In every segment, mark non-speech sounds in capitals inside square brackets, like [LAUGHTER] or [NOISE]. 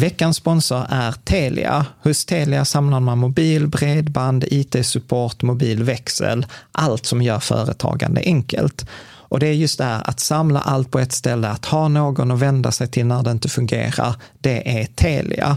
Veckans sponsor är Telia. Hos Telia samlar man mobil, bredband, IT-support, mobilväxel, allt som gör företagande enkelt. Och det är just det här att samla allt på ett ställe, att ha någon att vända sig till när det inte fungerar, det är Telia.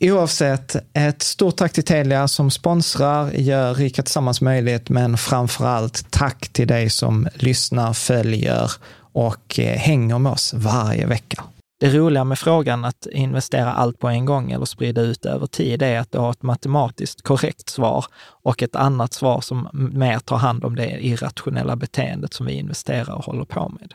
Oavsett, ett stort tack till Telia som sponsrar, gör Rika Tillsammans möjligt, men framför allt tack till dig som lyssnar, följer och eh, hänger med oss varje vecka. Det roliga med frågan att investera allt på en gång eller sprida ut över tid är att du har ett matematiskt korrekt svar och ett annat svar som mer tar hand om det irrationella beteendet som vi investerar och håller på med.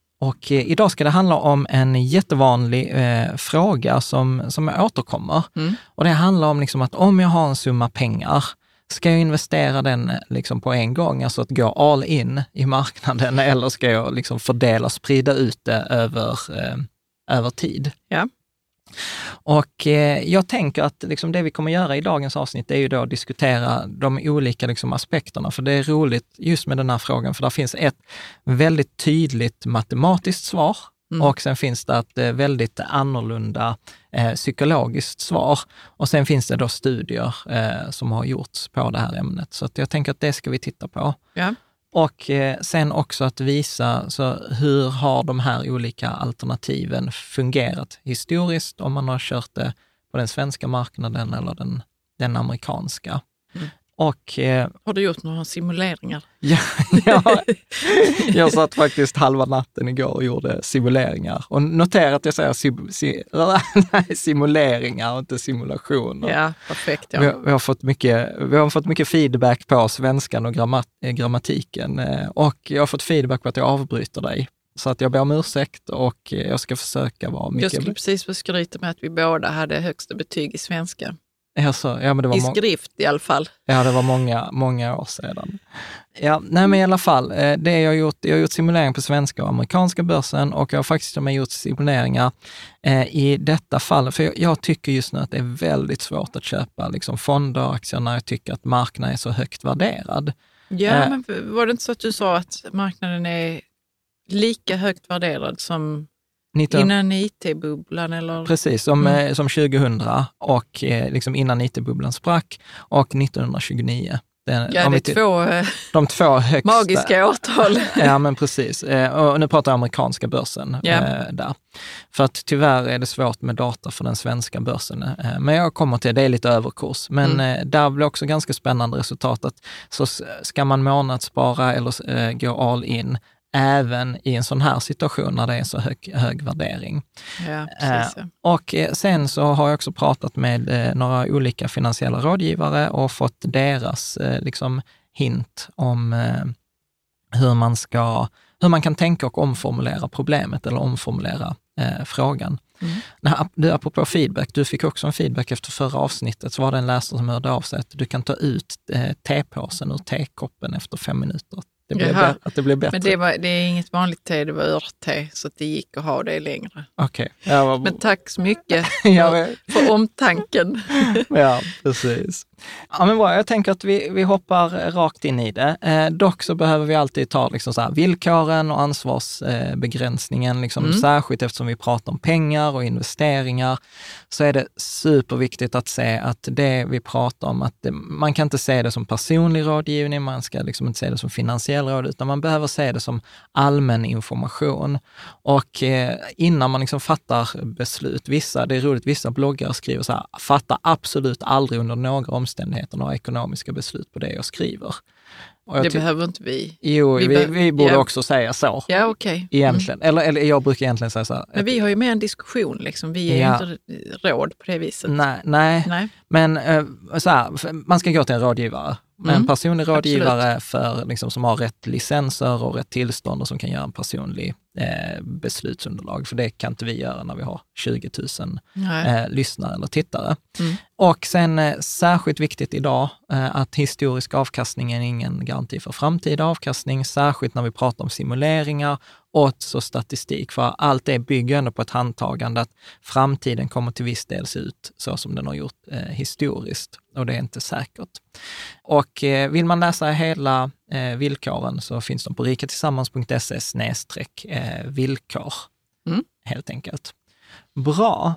och eh, idag ska det handla om en jättevanlig eh, fråga som, som återkommer. Mm. Och det handlar om liksom att om jag har en summa pengar, ska jag investera den eh, liksom på en gång, alltså att gå all in i marknaden, [LAUGHS] eller ska jag liksom fördela, sprida ut det över, eh, över tid? Ja. Och eh, jag tänker att liksom det vi kommer göra i dagens avsnitt är ju då att diskutera de olika liksom aspekterna, för det är roligt just med den här frågan, för där finns ett väldigt tydligt matematiskt svar Mm. Och sen finns det ett eh, väldigt annorlunda eh, psykologiskt svar. Och sen finns det då studier eh, som har gjorts på det här ämnet. Så jag tänker att det ska vi titta på. Ja. Och eh, sen också att visa så hur har de här olika alternativen fungerat historiskt, om man har kört det på den svenska marknaden eller den, den amerikanska. Och, eh, har du gjort några simuleringar? [LAUGHS] Ja, ja, jag satt faktiskt halva natten igår och gjorde simuleringar. Och notera att jag säger sim, sim, [LAUGHS] nej, simuleringar och inte simulationer. Ja, perfekt. Ja. Vi, har, vi, har fått mycket, vi har fått mycket feedback på svenskan och grammat, grammatiken. Eh, och jag har fått feedback på att jag avbryter dig. Så att jag ber om ursäkt och jag ska försöka vara mycket... Jag skulle precis skryta med att vi båda hade högsta betyg i svenska. Alltså, ja, men det var I skrift i alla fall. Ja, det var många, många år sedan. Ja, nej men i alla fall, eh, det jag har gjort, jag har gjort simulering på svenska och amerikanska börsen och jag har faktiskt gjort simuleringar eh, i detta fall, för jag, jag, tycker just nu att det är väldigt svårt att köpa liksom, fonder och aktier när jag tycker att marknaden är så högt värderad. Ja, eh, men var det inte så att du sa att marknaden är lika högt värderad som 19, Innan IT-bubblan eller? Precis, som, Mm. eh, som 2000 och eh, liksom innan IT-bubblan sprack och 1929. Den, Ja, det är två eh, de två högsta. magiska årtal. [LAUGHS] Ja, men precis. Och nu pratar jag amerikanska börsen Ja. där. För att tyvärr är det svårt med data för den svenska börsen. Men jag kommer till, det är lite överkurs. Men Mm. där blir också ganska spännande resultat. Att så ska man månadsspara eller gå all in, även i en sån här situation när det är så hög, hög värdering. Ja, precis. ja. Och eh, sen så har jag också pratat med eh, några olika finansiella rådgivare och fått deras eh, liksom hint om eh, hur man ska, hur man kan tänka och omformulera problemet eller omformulera eh, frågan. Mm. Du, apropå feedback, du fick också en feedback efter förra avsnittet, så var det en läsare som hörde av sig att du kan ta ut eh, tepåsen ur tekoppen efter fem minuter. Det Jaha. bä- att det blir bättre. Men det, var, det är inget vanligt te, det var örtte, så det gick att ha det längre. Okej. Ja, vad- Men tack så mycket [LAUGHS] för, för omtanken. [LAUGHS] Ja, precis. Ja, men bra. Jag tänker att vi, vi hoppar rakt in i det. Eh, dock så behöver vi alltid ta liksom så villkoren och ansvarsbegränsningen, liksom, Mm. särskilt eftersom vi pratar om pengar och investeringar, så är det superviktigt att se att det vi pratar om, att det, man kan inte se det som personlig rådgivning, man ska liksom inte se det som finansiell råd, utan man behöver se det som allmän information. Och eh, innan man liksom fattar beslut, vissa, det är roligt, vissa bloggare skriver så här, fatta absolut aldrig under några omständigheter några ekonomiska beslut på det jag skriver. Jag Det behöver inte vi. Jo, vi, vi vi, borde ja. också säga så. Ja, okej. Mm. Egentligen. Eller, eller jag brukar egentligen säga så här. Men vi har ju med en diskussion, liksom. vi är Ja. ju inte råd på det viset. Nej, nej. Nej. men eh, så här, man ska gå till en rådgivare. En Mm, personlig rådgivare för, liksom, som har rätt licenser och rätt tillstånd och som kan göra en personlig eh, beslutsunderlag. För det kan inte vi göra när vi har 20 000 Nej. eh, lyssnare eller tittare. Mm. Och sen eh, särskilt viktigt idag eh, att historisk avkastning är ingen garanti för framtida avkastning, särskilt när vi pratar om simuleringar och så statistik. För allt det bygger ändå på ett handtagande att framtiden kommer till viss del se ut så som den har gjort eh, historiskt och det är inte säkert. Och eh, vill man läsa hela eh, villkoren så finns de på rikatillsammans.se snedstreck eh, villkor, Mm. helt enkelt. Bra.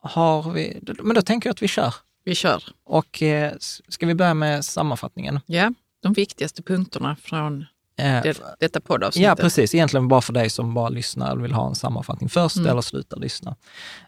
Har vi, men då tänker jag att vi kör. Vi kör. Och eh, ska vi börja med sammanfattningen? Ja, de viktigaste punkterna från det, detta poddavsnitt. Ja, precis. Egentligen bara för dig som bara lyssnar och vill ha en sammanfattning först Mm. eller slutar lyssna.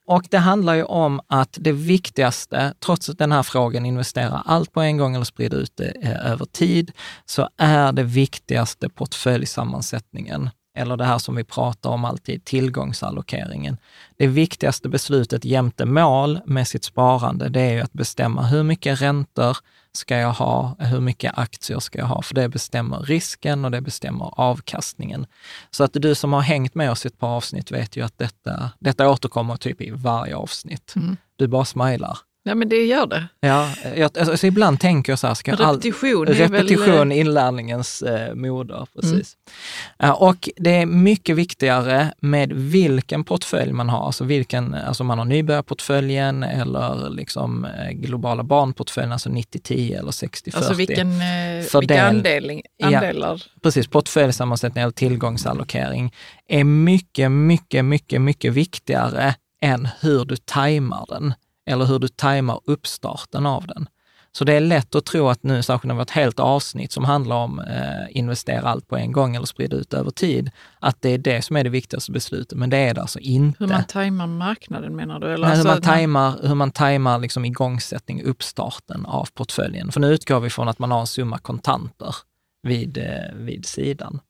Och det handlar ju om att det viktigaste, trots att den här frågan investera allt på en gång eller sprida ut det eh, över tid, så är det viktigaste portföljsammansättningen eller det här som vi pratar om alltid, tillgångsallokeringen. Det viktigaste beslutet jämte mål med sitt sparande, det är ju att bestämma hur mycket räntor ska jag ha, hur mycket aktier ska jag ha, för det bestämmer risken och det bestämmer avkastningen. Så att du som har hängt med oss i ett par avsnitt vet ju att detta, detta återkommer typ i varje avsnitt. Mm. Du bara smilar. Ja, men det gör det. Ja, jag, alltså, så ibland tänker jag så här, ska all, Repetition är repetition väl... är inlärningens eh, moder. Precis. Ja, och det är mycket viktigare med vilken portfölj man har, alltså vilken, alltså man har nybörjarportföljen eller liksom eh, globala barnportföljen, alltså 90-10 eller 60-40. Alltså vilken, eh, Fördel- vilka andeling, Ja. andelar. Precis, portföljsammansättning eller tillgångsallokering är mycket, mycket, mycket, mycket viktigare än hur du tajmar den eller hur du tajmar uppstarten av den. Så det är lätt att tro att nu, särskilt när vi har ett helt avsnitt som handlar om eh, investera allt på en gång eller sprida ut över tid, att det är det som är det viktigaste beslutet, men det är det alltså inte. Hur man tajmar marknaden menar du? Eller Nej, hur alltså man tajmar, hur man tajmar liksom igångsättning, uppstarten av portföljen. För nu utgår vi från att man har en summa kontanter vid, eh, vid sidan.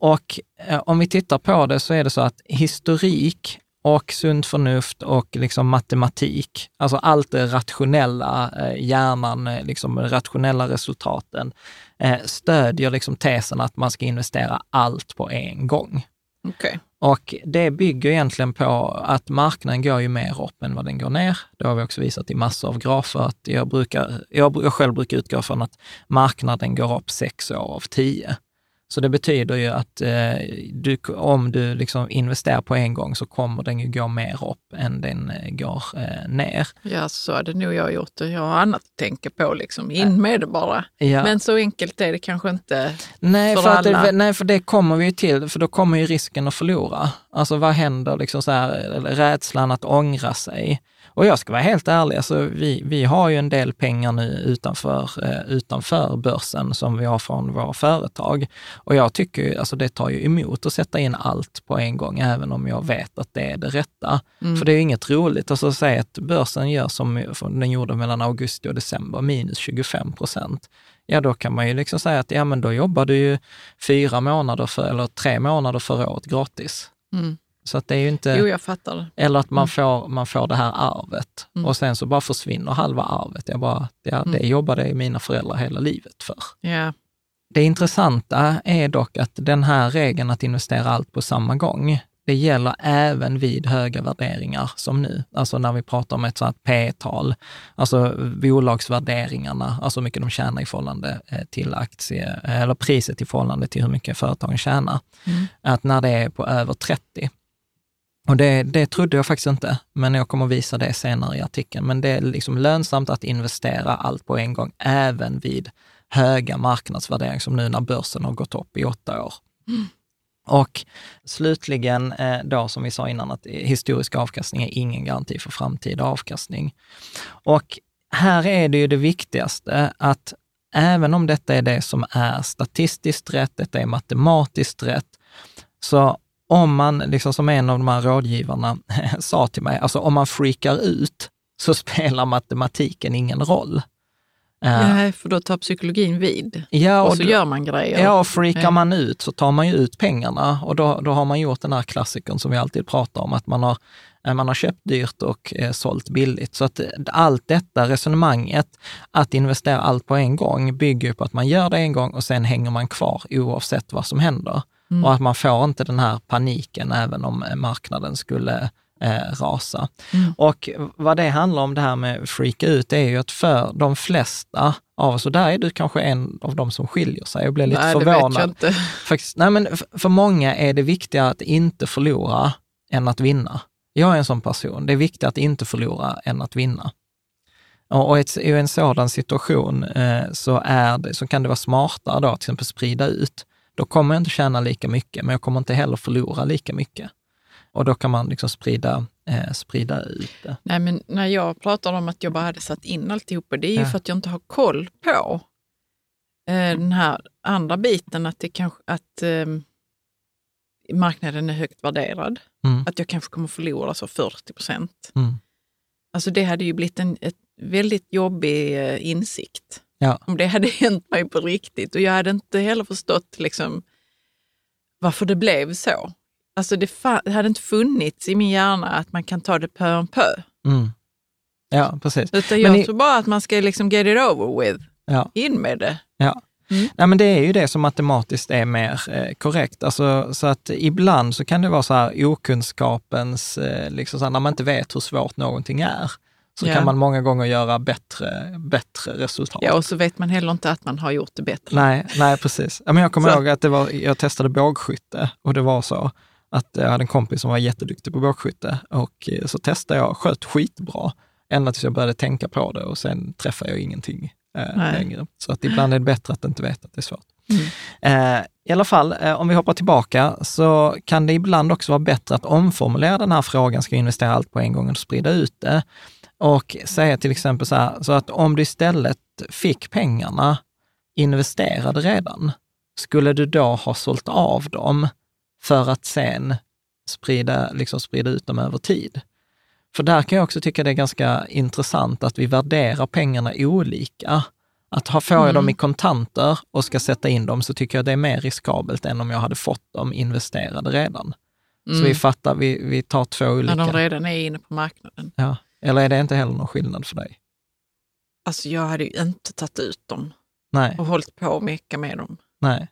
Och eh, om vi tittar på det så är det så att historik och sunt förnuft och liksom matematik, alltså allt det rationella, eh, hjärnan, eh, liksom rationella resultaten, eh, stödjer liksom tesen att man ska investera allt på en gång. Okej. Och det bygger egentligen på att marknaden går ju mer upp än vad den går ner. Det har vi också visat i massor av grafer. Att jag, brukar, jag, jag själv brukar utgå från att marknaden går upp sex år av tio. Så det betyder ju att eh, du, om du liksom investerar på en gång så kommer den ju gå mer upp än den eh, går eh, ner. Ja, så hade nog jag gjort det. Jag har annat att tänka på, liksom. in med det bara. Ja. Men så enkelt är det kanske inte Nej för för, alla. det, nej, för det kommer vi ju till, för då kommer ju risken att förlora. Alltså vad händer, liksom så här, rädslan att ångra sig. Och jag ska vara helt ärlig, alltså, vi, vi har ju en del pengar nu utanför, eh, utanför börsen som vi har från våra företag. Och jag tycker ju, alltså det tar ju emot att sätta in allt på en gång, även om jag vet att det är det rätta. För det är ju inget roligt. Alltså säg att börsen gör som den gjorde mellan augusti och december, minus 25 procent ja då kan man ju liksom säga att ja men då jobbar du ju fyra månader för, eller tre månader förra året gratis. Mm. Så att det är ju inte, Jo, jag fattar. eller att man, får, man får det här arvet Mm. och sen så bara försvinner halva arvet. Jag bara, ja, det jobbade mina föräldrar hela livet för. Ja. Det intressanta är dock att den här regeln att investera allt på samma gång, det gäller även vid höga värderingar som nu. Alltså när vi pratar om ett sånt P-tal, alltså bolagsvärderingarna, alltså hur mycket de tjänar i förhållande eh, till aktie, eller priset i förhållande till hur mycket företagen tjänar. Att när det är på över 30, och det, det trodde jag faktiskt inte, men jag kommer visa det senare i artikeln. Men det är liksom lönsamt att investera allt på en gång, även vid höga marknadsvärderingar som nu när börsen har gått upp i åtta år. Och slutligen eh, då, som vi sa innan, att historisk avkastning är ingen garanti för framtida avkastning. Och här är det ju det viktigaste att även om detta är det som är statistiskt rätt, detta är matematiskt rätt, så om man, liksom som en av de här rådgivarna [LAUGHS] sa till mig, alltså om man freakar ut så [LAUGHS] spelar matematiken ingen roll. Eh, Nej, för då tar psykologin vid. ja, och så då- gör man grejer. Ja, och freakar Ja. man ut så tar man ju ut pengarna och då, då har man gjort den här klassikern som vi alltid pratar om, att man har, eh, man har köpt dyrt och eh, sålt billigt. Så att eh, allt detta resonemanget, att investera allt på en gång, bygger på att man gör det en gång och sen hänger man kvar oavsett vad som händer. Och att man får inte den här paniken även om eh, marknaden skulle eh, rasa. Och vad det handlar om det här med freaka ut, det är ju att för de flesta av oss, och där är du kanske en av de som skiljer sig och blir lite Nej, det förvånad. vet jag inte. Faktiskt, nej men för många är det viktigare att inte förlora än att vinna. Jag är en sån person. Det är viktigt att inte förlora än att vinna. Och i en sådan situation eh, så, är det, så kan det vara smartare då, till exempel sprida ut. Då kommer jag inte tjäna lika mycket, men jag kommer inte heller förlora lika mycket. Och då kan man liksom sprida, eh, sprida ut det. Nej, men när jag pratar om att jag bara hade satt in alltihopa, det är ju Ja. för att jag inte har koll på eh, den här andra biten, att, det kanske, att eh, marknaden är högt värderad. Mm. Att jag kanske kommer förlora så 40 procent. Mm. Alltså det hade ju blivit en väldigt jobbig eh, insikt. Ja. Om det hade hänt mig på riktigt. Och jag hade inte heller förstått liksom, varför det blev så. Alltså det, det hade inte funnits i min hjärna att man kan ta det pö om pö. Mm. Ja, precis. Utan Men jag i- tror bara att man ska liksom get it over with. Ja. In med det. Ja. Mm. Nej, men det är ju det som matematiskt är mer eh, korrekt. Alltså, så att ibland så kan det vara så här okunskapens, eh, liksom så här, när man inte vet hur svårt någonting är, så Ja. kan man många gånger göra bättre, bättre resultat. Ja, och så vet man heller inte att man har gjort det bättre. Nej, nej precis. Ja, men jag kommer Så- ihåg att det var, jag testade bågskytte och det var så att jag hade en kompis som var jätteduktig på bågskytte och eh, så testade jag, sköt skitbra, ända tills jag började tänka på det och sen träffade jag ingenting eh, längre. Så att ibland är det bättre att inte veta att det är svårt. Mm. Eh, I alla fall, eh, om vi hoppar tillbaka, så kan det ibland också vara bättre att omformulera den här frågan, ska jag investera allt på en gång och sprida ut det? Och säga till exempel så här, så att om du istället fick pengarna investerade redan, skulle du då ha sålt av dem för att sen sprida, liksom sprida ut dem över tid? För där kan jag också tycka det är ganska intressant att vi värderar pengarna olika. Att ha, får jag dem i kontanter och ska sätta in dem så tycker jag det är mer riskabelt än om jag hade fått dem investerade redan. Så vi fattar, vi, vi tar två olika. När de redan är inne på marknaden. ja. Eller är det inte heller någon skillnad för dig? Alltså jag hade ju inte tagit ut dem Nej. och hållit på och meka med dem. Nej.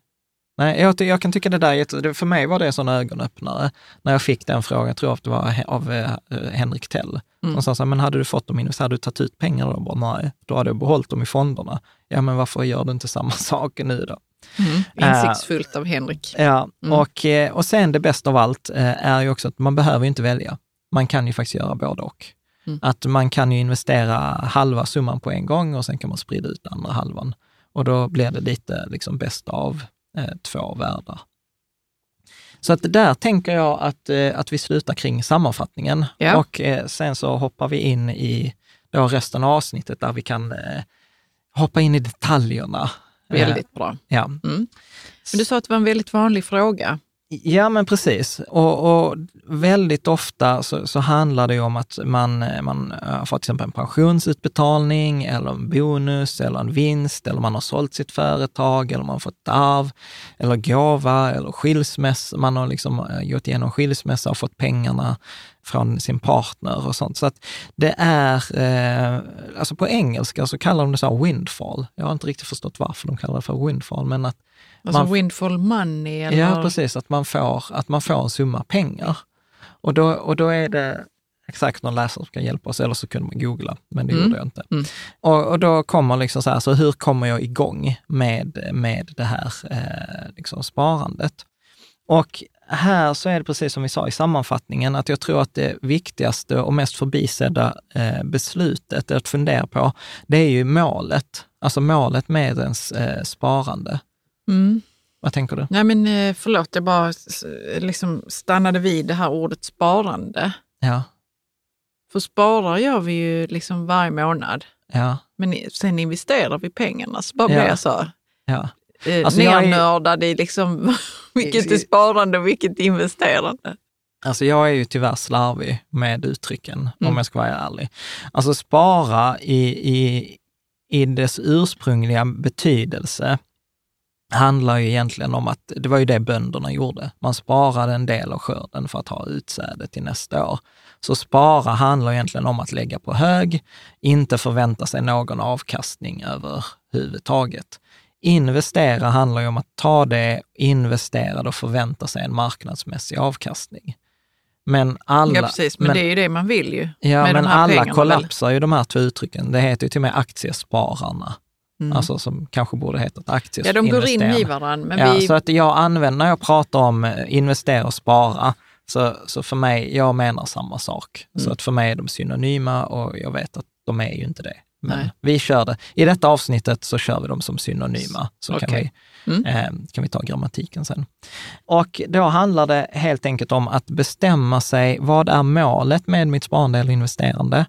Nej, jag, jag kan tycka det där, för mig var det en sån ögonöppnare när jag fick den frågan, jag tror att det var av eh, Henrik Tell. Mm. Som sa så här, men hade du fått dem in, hade du tagit ut pengar? Bara, nej, då hade jag behållit dem i fonderna. ja men varför gör du inte samma [LAUGHS] sak nu då? Mm. Insiktsfullt av Henrik. Ja, Mm. och, eh, och sen det bästa av allt eh, är ju också att man behöver inte välja. Man kan ju faktiskt göra både och. Mm. Att man kan ju investera halva summan på en gång och sen kan man sprida ut andra halvan. Och då blir det lite liksom bäst av eh, två världar. Så att där tänker jag att, eh, att vi slutar kring sammanfattningen Ja. och eh, sen så hoppar vi in i då resten av avsnittet där vi kan eh, hoppa in i detaljerna. Eh, Väldigt bra. ja. Mm. Men du sa att det var en väldigt vanlig fråga. Ja, men precis. Och, och väldigt ofta så, så handlar det ju om att man, man har fått till exempel en pensionsutbetalning eller en bonus eller en vinst eller man har sålt sitt företag eller man har fått arv eller gåva eller skilsmässa. Man har liksom eh, gjort igenom skilsmässa och fått pengarna från sin partner och sånt. Så att det är, eh, alltså på engelska så kallar de det så windfall. Jag har inte riktigt förstått varför de kallar det för windfall, men att Alltså Man- windfall money eller? Ja, precis. Att man får, att man får en summa pengar. Och då, och då är det exakt någon läsare som kan hjälpa oss, eller så kunde man googla, men det Mm. gjorde jag inte. Mm. Och, och då kommer liksom så här, så hur kommer jag igång med, med det här eh, liksom sparandet? Och här så är det precis som vi sa i sammanfattningen, att jag tror att det viktigaste och mest förbisedda eh, beslutet att fundera på, det är ju målet. Alltså målet med ens eh, sparande. Mm. Vad tänker du? Nej men eh, förlåt, jag bara liksom stannade vid det här ordet sparande. Ja, För sparar gör vi ju liksom varje månad. ja, Men sen investerar vi pengarna. Så bara Ja. blir jag så här, ja. Eh, Alltså, är- nernördad i liksom [LAUGHS] vilket är sparande och vilket är investerande. Alltså jag är ju tyvärr slarvig med uttrycken, om Mm. jag ska vara ärlig. Alltså spara i, i, i dess ursprungliga betydelse handlar ju egentligen om att det var ju det bönderna gjorde. Man sparade en del av skörden för att ha utsäde till nästa år. Så spara handlar egentligen om att lägga på hög, inte förvänta sig någon avkastning överhuvudtaget. Investera handlar ju om att ta det, investera och förvänta sig en marknadsmässig avkastning. Men alla, ja precis, men, det är ju det man vill ju. ja, men alla pengarna kollapsar ju de här två uttrycken. Det heter ju till och med aktiespararna, Mm. alltså som kanske borde hetat ja, aktieinvesterarna. de går in i varandra. Men ja, vi, Så att jag använder, när jag pratar om eh, investera och spara, så, så för mig, jag menar samma sak. Så Mm. att för mig är de synonyma och jag vet att de är ju inte det. Men Nej. vi kör det. I detta avsnittet så kör vi dem som synonyma, så kan, Okej. vi, Mm. eh, kan vi ta grammatiken sen. Och då handlar det helt enkelt om att bestämma sig, vad är målet med mitt sparande eller investerande?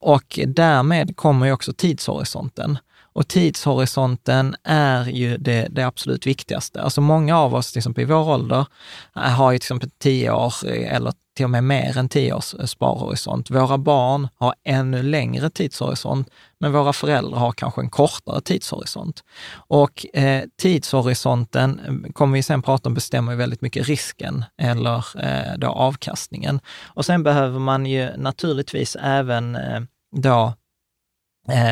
Och därmed kommer ju också tidshorisonten. Och tidshorisonten är ju det, det absolut viktigaste. Alltså många av oss, liksom till exempel i vår ålder, eh, har ju till exempel tio år eh, eller till och med mer än tio års eh, sparhorisont. Våra barn har ännu längre tidshorisont, men våra föräldrar har kanske en kortare tidshorisont. Och eh, tidshorisonten, kommer vi sen prata om, bestämmer ju väldigt mycket risken eller eh, då avkastningen. Och sen behöver man ju naturligtvis även eh, då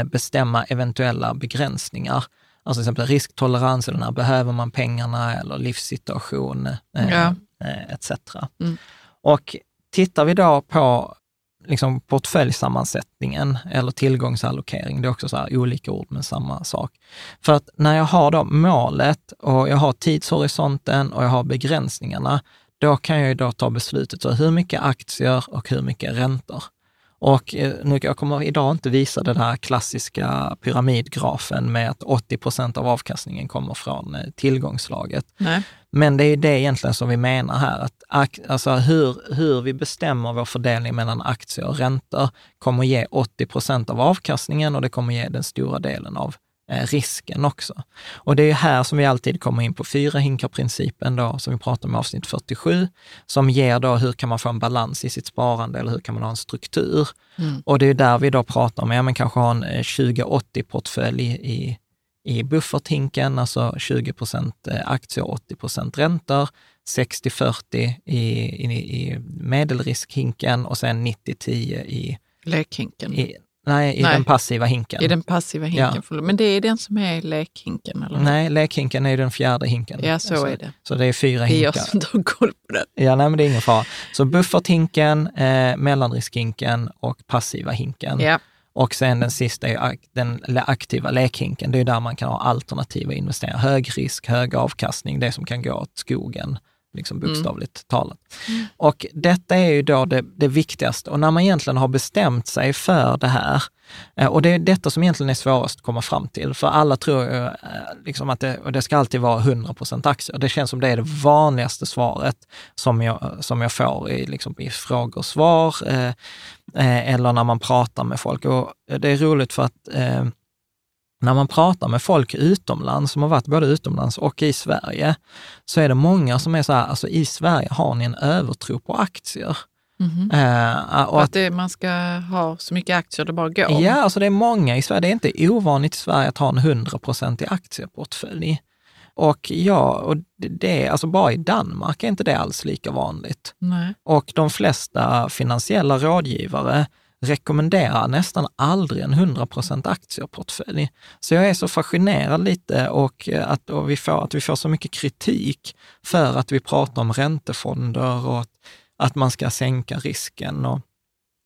bestämma eventuella begränsningar. Alltså till exempel risktolerans, eller när behöver man pengarna, eller livssituation, eh, Ja. eh, etc. Mm. Och tittar vi då på liksom portföljsammansättningen eller tillgångsallokering, det är också så här olika ord men samma sak. För att när jag har då målet och jag har tidshorisonten och jag har begränsningarna, då kan jag ju då ta beslutet, så hur mycket aktier och hur mycket räntor. Och eh, nu, jag kommer idag inte visa den här klassiska pyramidgrafen med att 80 procent av avkastningen kommer från eh, tillgångslaget. nej. Men det är det egentligen som vi menar här, att alltså hur, hur vi bestämmer vår fördelning mellan aktier och räntor kommer ge 80 procent av avkastningen och det kommer ge den stora delen av risken också. Och det är här som vi alltid kommer in på fyra hinkar-principen då, som vi pratar om i avsnitt 47, som ger då hur kan man få en balans i sitt sparande eller hur kan man ha en struktur? Mm. Och det är där vi då pratar om, ja men kanske ha en eh, 20-80-portfölj i, i bufferthinken, alltså 20 procent aktier, 80 procent räntor, 60-40 i, i, i medelriskhinken och sen 90-10 i, Lekhinken. I, nej, i Nej. den passiva hinken. den passiva hinken. Ja. Men det är den som är lekhinken? Eller? Nej, lekhinken är den fjärde hinken. Ja, så Alltså, är det. Så det är fyra Det är jag hinkar. som inte har koll på det. Ja, nej, men det är ingen fara. Så bufferthinken, eh, mellanriskhinken och passiva hinken. Ja. Och sen den sista är den aktiva lekhinken. Det är där man kan ha alternativa investeringar. Hög risk, hög avkastning, det som kan gå åt skogen liksom mm. bokstavligt mm. talat. Mm. Och detta är ju då det, det, viktigaste. Och när man egentligen har bestämt sig för det här, eh, och det är detta som egentligen är svårast att komma fram till, för alla tror ju eh, liksom att det, och det ska alltid vara 100% aktier. Det känns som det är det vanligaste svaret som jag, som jag får i, liksom, i frågor och svar, eh, eh, eller när man pratar med folk. Och det är roligt för att eh, när man pratar med folk utomlands, som har varit både utomlands och i Sverige, så är det många som är så här, alltså i Sverige har ni en övertro på aktier. Mm -hmm. uh, och att, det, man ska ha så mycket aktier det bara går? Ja, alltså det är många i Sverige. Det är inte ovanligt i Sverige att ha en 100% aktieportfölj. Och ja, och det är alltså bara i Danmark är inte det alls lika vanligt. Nej. Och de flesta finansiella rådgivare rekommenderar nästan aldrig en 100% aktieportfölj. Så jag är så fascinerad lite och att, och vi får, att vi får så mycket kritik för att vi pratar om räntefonder och att, att man ska sänka risken. Och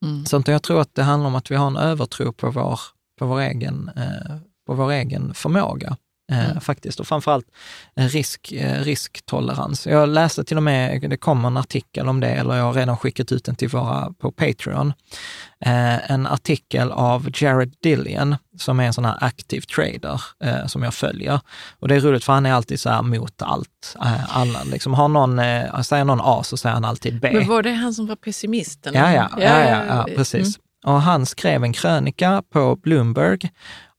mm. sånt. jag tror att det handlar om att vi har en övertro på vår, på vår, egen, eh, på vår egen förmåga. Eh, mm. faktiskt. Och framförallt risk, eh, risktolerans. Jag läste till och med, det kom en artikel om det, eller jag har redan skickat ut den till våra på Patreon. Eh, en artikel av Jared Dillian, som är en sån här aktiv trader eh, som jag följer. Och det är roligt för han är alltid så här mot allt. Eh, alla, liksom, har någon, eh, säger någon A så säger han alltid B. Men var det han som var pessimisten? Ja, ja, ja, ja, ja precis. Mm. Och han skrev en krönika på Bloomberg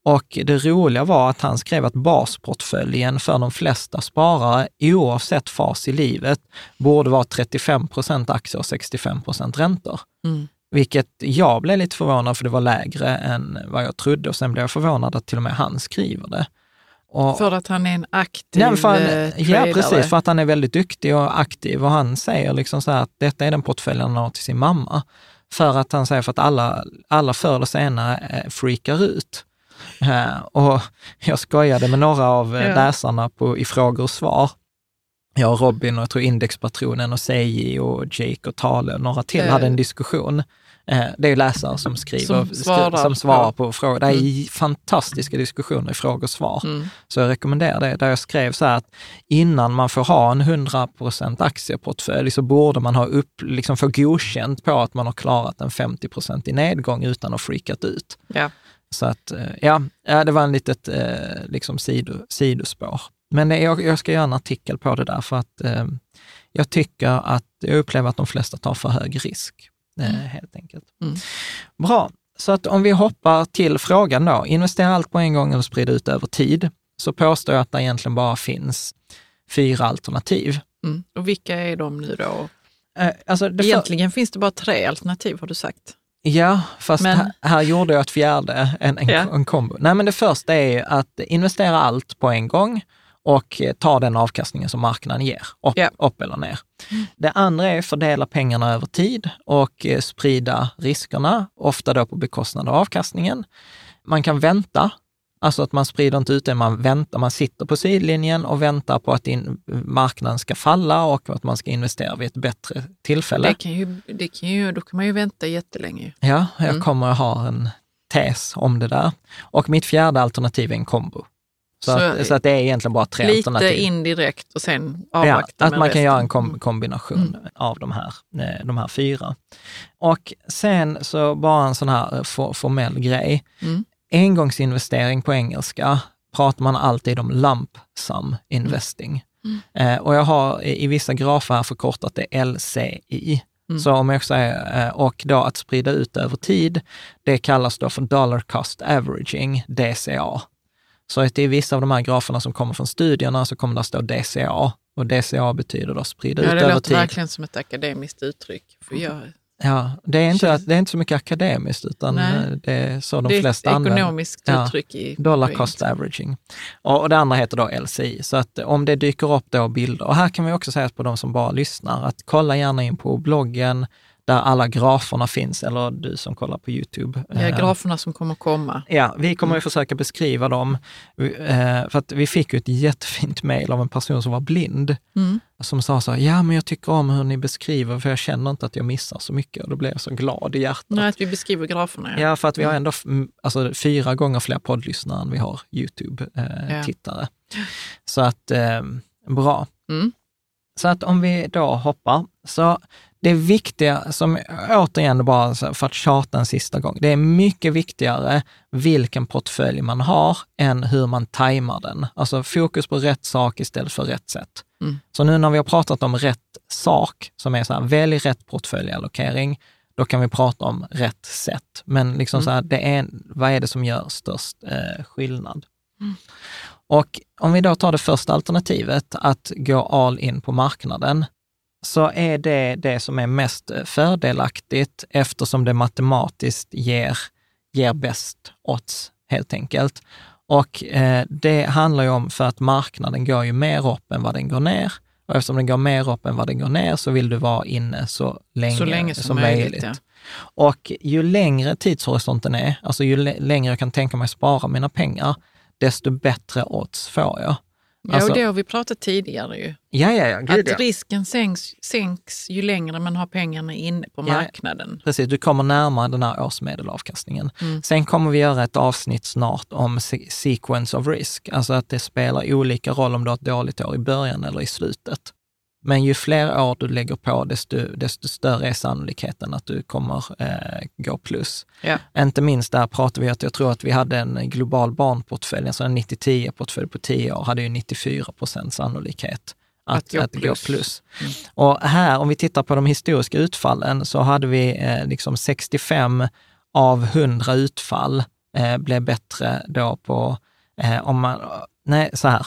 och det roliga var att han skrev att basportföljen för de flesta sparare, oavsett fas i livet, borde vara 35 procent aktier och 65 procent räntor. Mm. Vilket jag blev lite förvånad för det var lägre än vad jag trodde och sen blev jag förvånad att till och med han skriver det. Och, för att han är en aktiv nej, han, eh, Ja, precis, för att han är väldigt duktig och aktiv och han säger liksom så att detta är den portföljen han har till sin mamma. För att han säger för att alla, alla förr eller senare eh, freakar ut. Eh, och [LAUGHS] jag skojade med några av eh, ja. läsarna på, i frågor och svar. Jag och Robin och jag tror Indexpatronen och Seiji och Jake och Tale och några till hade en diskussion. Eh, det är läsare som skriver, som svarar, som svarar på frågor. Det är mm. fantastiska diskussioner i frågor och svar. Mm. Så jag rekommenderar det. Där jag skrev så här att innan man får ha en 100% aktieportfölj så borde man ha upp, liksom få godkänt på att man har klarat en 50% i nedgång utan att freakat ut. Ja. Så att, eh, ja, det var en litet eh, liksom sido, sidospår. Men jag, jag ska göra en artikel på det där för att eh, jag tycker att, jag upplever att de flesta tar för hög risk, mm. helt enkelt. Mm. Bra, så att om vi hoppar till frågan då, investera allt på en gång eller sprida ut över tid, så påstår jag att det egentligen bara finns fyra alternativ. Mm. Och vilka är de nu då? Alltså Egentligen för... finns det bara tre alternativ har du sagt. Ja, fast men... här, här, gjorde jag ett fjärde, en, en, ja. en kombo. Nej, men det första är att investera allt på en gång och ta den avkastningen som marknaden ger, upp, ja. upp eller ner. Mm. Det andra är att fördela pengarna över tid och eh, sprida riskerna, ofta då på bekostnad av avkastningen. Man kan vänta Alltså att man sprider inte ut det, man väntar, man sitter på sidlinjen och väntar på att in, marknaden ska falla och att man ska investera vid ett bättre tillfälle. Det kan ju, det kan ju, då kan man ju vänta jättelänge. Ja, jag mm. kommer att ha en tes om det där. Och mitt fjärde alternativ är en kombo. Så, så, att, så att det är egentligen bara tre lite alternativ. Lite indirekt och sen avvakta ja, Att man resten. kan göra en kom kombination mm. av de här, eh, de här fyra. Och sen så bara en sån här eh, for, formell grej. Mm engångsinvestering på engelska pratar man alltid om lump sum investing. Mm. Eh, och jag har i, i vissa grafer här förkortat det LCI. Mm. Så om jag säger, eh, och då att sprida ut över tid, det kallas då för dollar cost averaging, DCA. Så att i vissa av de här graferna som kommer från studierna så kommer det stå DCA och DCA betyder då sprida ja, ut över tid. Det låter verkligen som ett akademiskt uttryck. För jag Ja, det är inte, det är inte så mycket akademiskt, utan Nej. Eh, det är så de det flesta använder. Det är ett ekonomiskt ja, uttryck. I dollar cost averaging. Och, och det andra heter då LCI. Så att om det dyker upp då bilder, och här kan vi också säga på de som bara lyssnar, att kolla gärna in på bloggen, där alla graferna finns, eller du som kollar på YouTube. Ja, eh, graferna som kommer komma. Ja, vi kommer att försöka beskriva dem. Eh, För att vi fick ju ett jättefint mejl av en person som var blind, Mm. som sa så här, ja men jag tycker om hur ni beskriver, för jag känner inte att jag missar så mycket. Och då blev jag så glad i hjärtat. Nej, att vi beskriver graferna. Ja. Ja, för att vi Mm. har ändå f- m- alltså, fyra gånger fler poddlyssnare än vi har Ja. YouTube-tittare. Så att, eh, bra. Mm. Så att om vi då hoppar, så det viktiga, som återigen bara för att tjata en sista gång, det är mycket viktigare vilken portfölj man har än hur man tajmar den. Alltså fokus på rätt sak istället för rätt sätt. Mm. Så nu när vi har pratat om rätt sak, som är så här, välj rätt portföljallokering, då kan vi prata om rätt sätt. Men liksom Mm. så här, det är, vad är det som gör störst eh, skillnad? Och om vi då tar det första alternativet, att gå all in på marknaden, så är det det som är mest fördelaktigt eftersom det matematiskt ger, ger bäst odds, helt enkelt. Och eh, det handlar ju om för att marknaden går ju mer upp än vad den går ner. Och eftersom den går mer upp än vad den går ner så vill du vara inne så länge, Så länge som, möjligt. Ja. och ju längre tidshorisonten är, alltså ju lä- längre jag kan tänka mig spara mina pengar, desto bättre odds får jag. Ja, Alltså- och det har vi pratat tidigare ju. Ja, ja, ja. Gud, Att ja. risken sänks, sänks ju längre man har pengarna inne på Ja. marknaden. Precis, du kommer närmare den här årsmedelavkastningen. Mm. Sen kommer vi göra ett avsnitt snart om se- sequence of risk, alltså att det spelar olika roll om du har ett dåligt år i början eller i slutet. Men ju fler år du lägger på, desto, desto större är sannolikheten att du kommer eh, gå plus. Ja. Inte minst där pratar vi att jag tror att vi hade en global barnportfölj, alltså en 90-10-portfölj på 10 år, hade ju 94 procent sannolikhet att, Att gå att gå plus. plus. Och här, om vi tittar på de historiska utfallen, så hade vi eh, liksom 65 av 100 utfall eh, blev bättre då på, eh, om man, nej så här,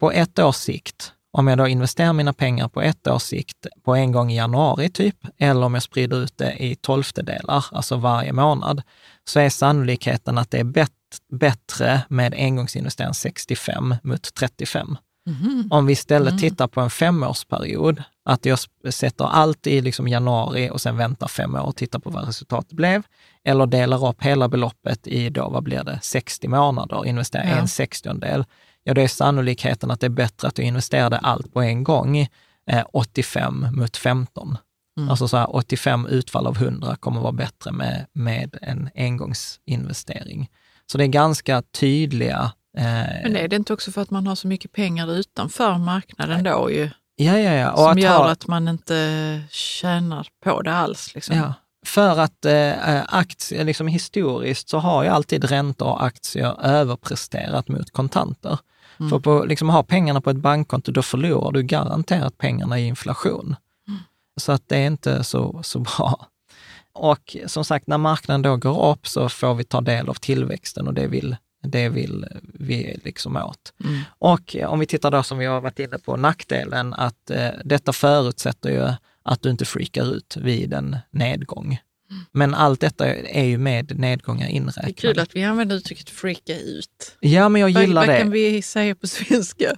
på ett års sikt, om jag då investerar mina pengar på ett års sikt på en gång i januari typ, eller om jag sprider ut det i tolftedelar, alltså varje månad, så är sannolikheten att det är bet- bättre med engångsinvestering 65 mot 35. Mhm. Om vi istället tittar på en femårsperiod, att jag sätter allt i liksom januari och sen väntar fem år och tittar på vad resultatet blev, eller delar upp hela beloppet i då, vad blir det, 60 månader, investerar Ja. en sextiondel, ja då är sannolikheten att det är bättre att du investerade allt på en gång eh, 85 mot 15. Mm. Alltså så här, 85 utfall av 100 kommer vara bättre med, med en engångsinvestering. Så det är ganska tydliga eh, Men är det inte också för att man har så mycket pengar utanför marknaden då ju? Ja, ja, ja. Och Som att gör ha, att man inte tjänar på det alls. Liksom. ja, för att eh, aktier, liksom historiskt så har ju alltid räntor och aktier överpresterat mot kontanter. Mm. För på, liksom, ha pengarna på ett bankkonto, då förlorar du garanterat pengarna i inflation. Mm. Så att det är inte så, så bra. Och som sagt, när marknaden då går upp så får vi ta del av tillväxten och det vill, det vill vi liksom åt. Mm. Och om vi tittar då som vi har varit inne på, nackdelen att eh, detta förutsätter ju att du inte freakar ut vid en nedgång. Men allt detta är ju med nedgångar Mm. Det inräknat. är kul att vi använder uttrycket freaka ut. Ja, men jag Vad, gillar vad kan det. vi säga på svenska?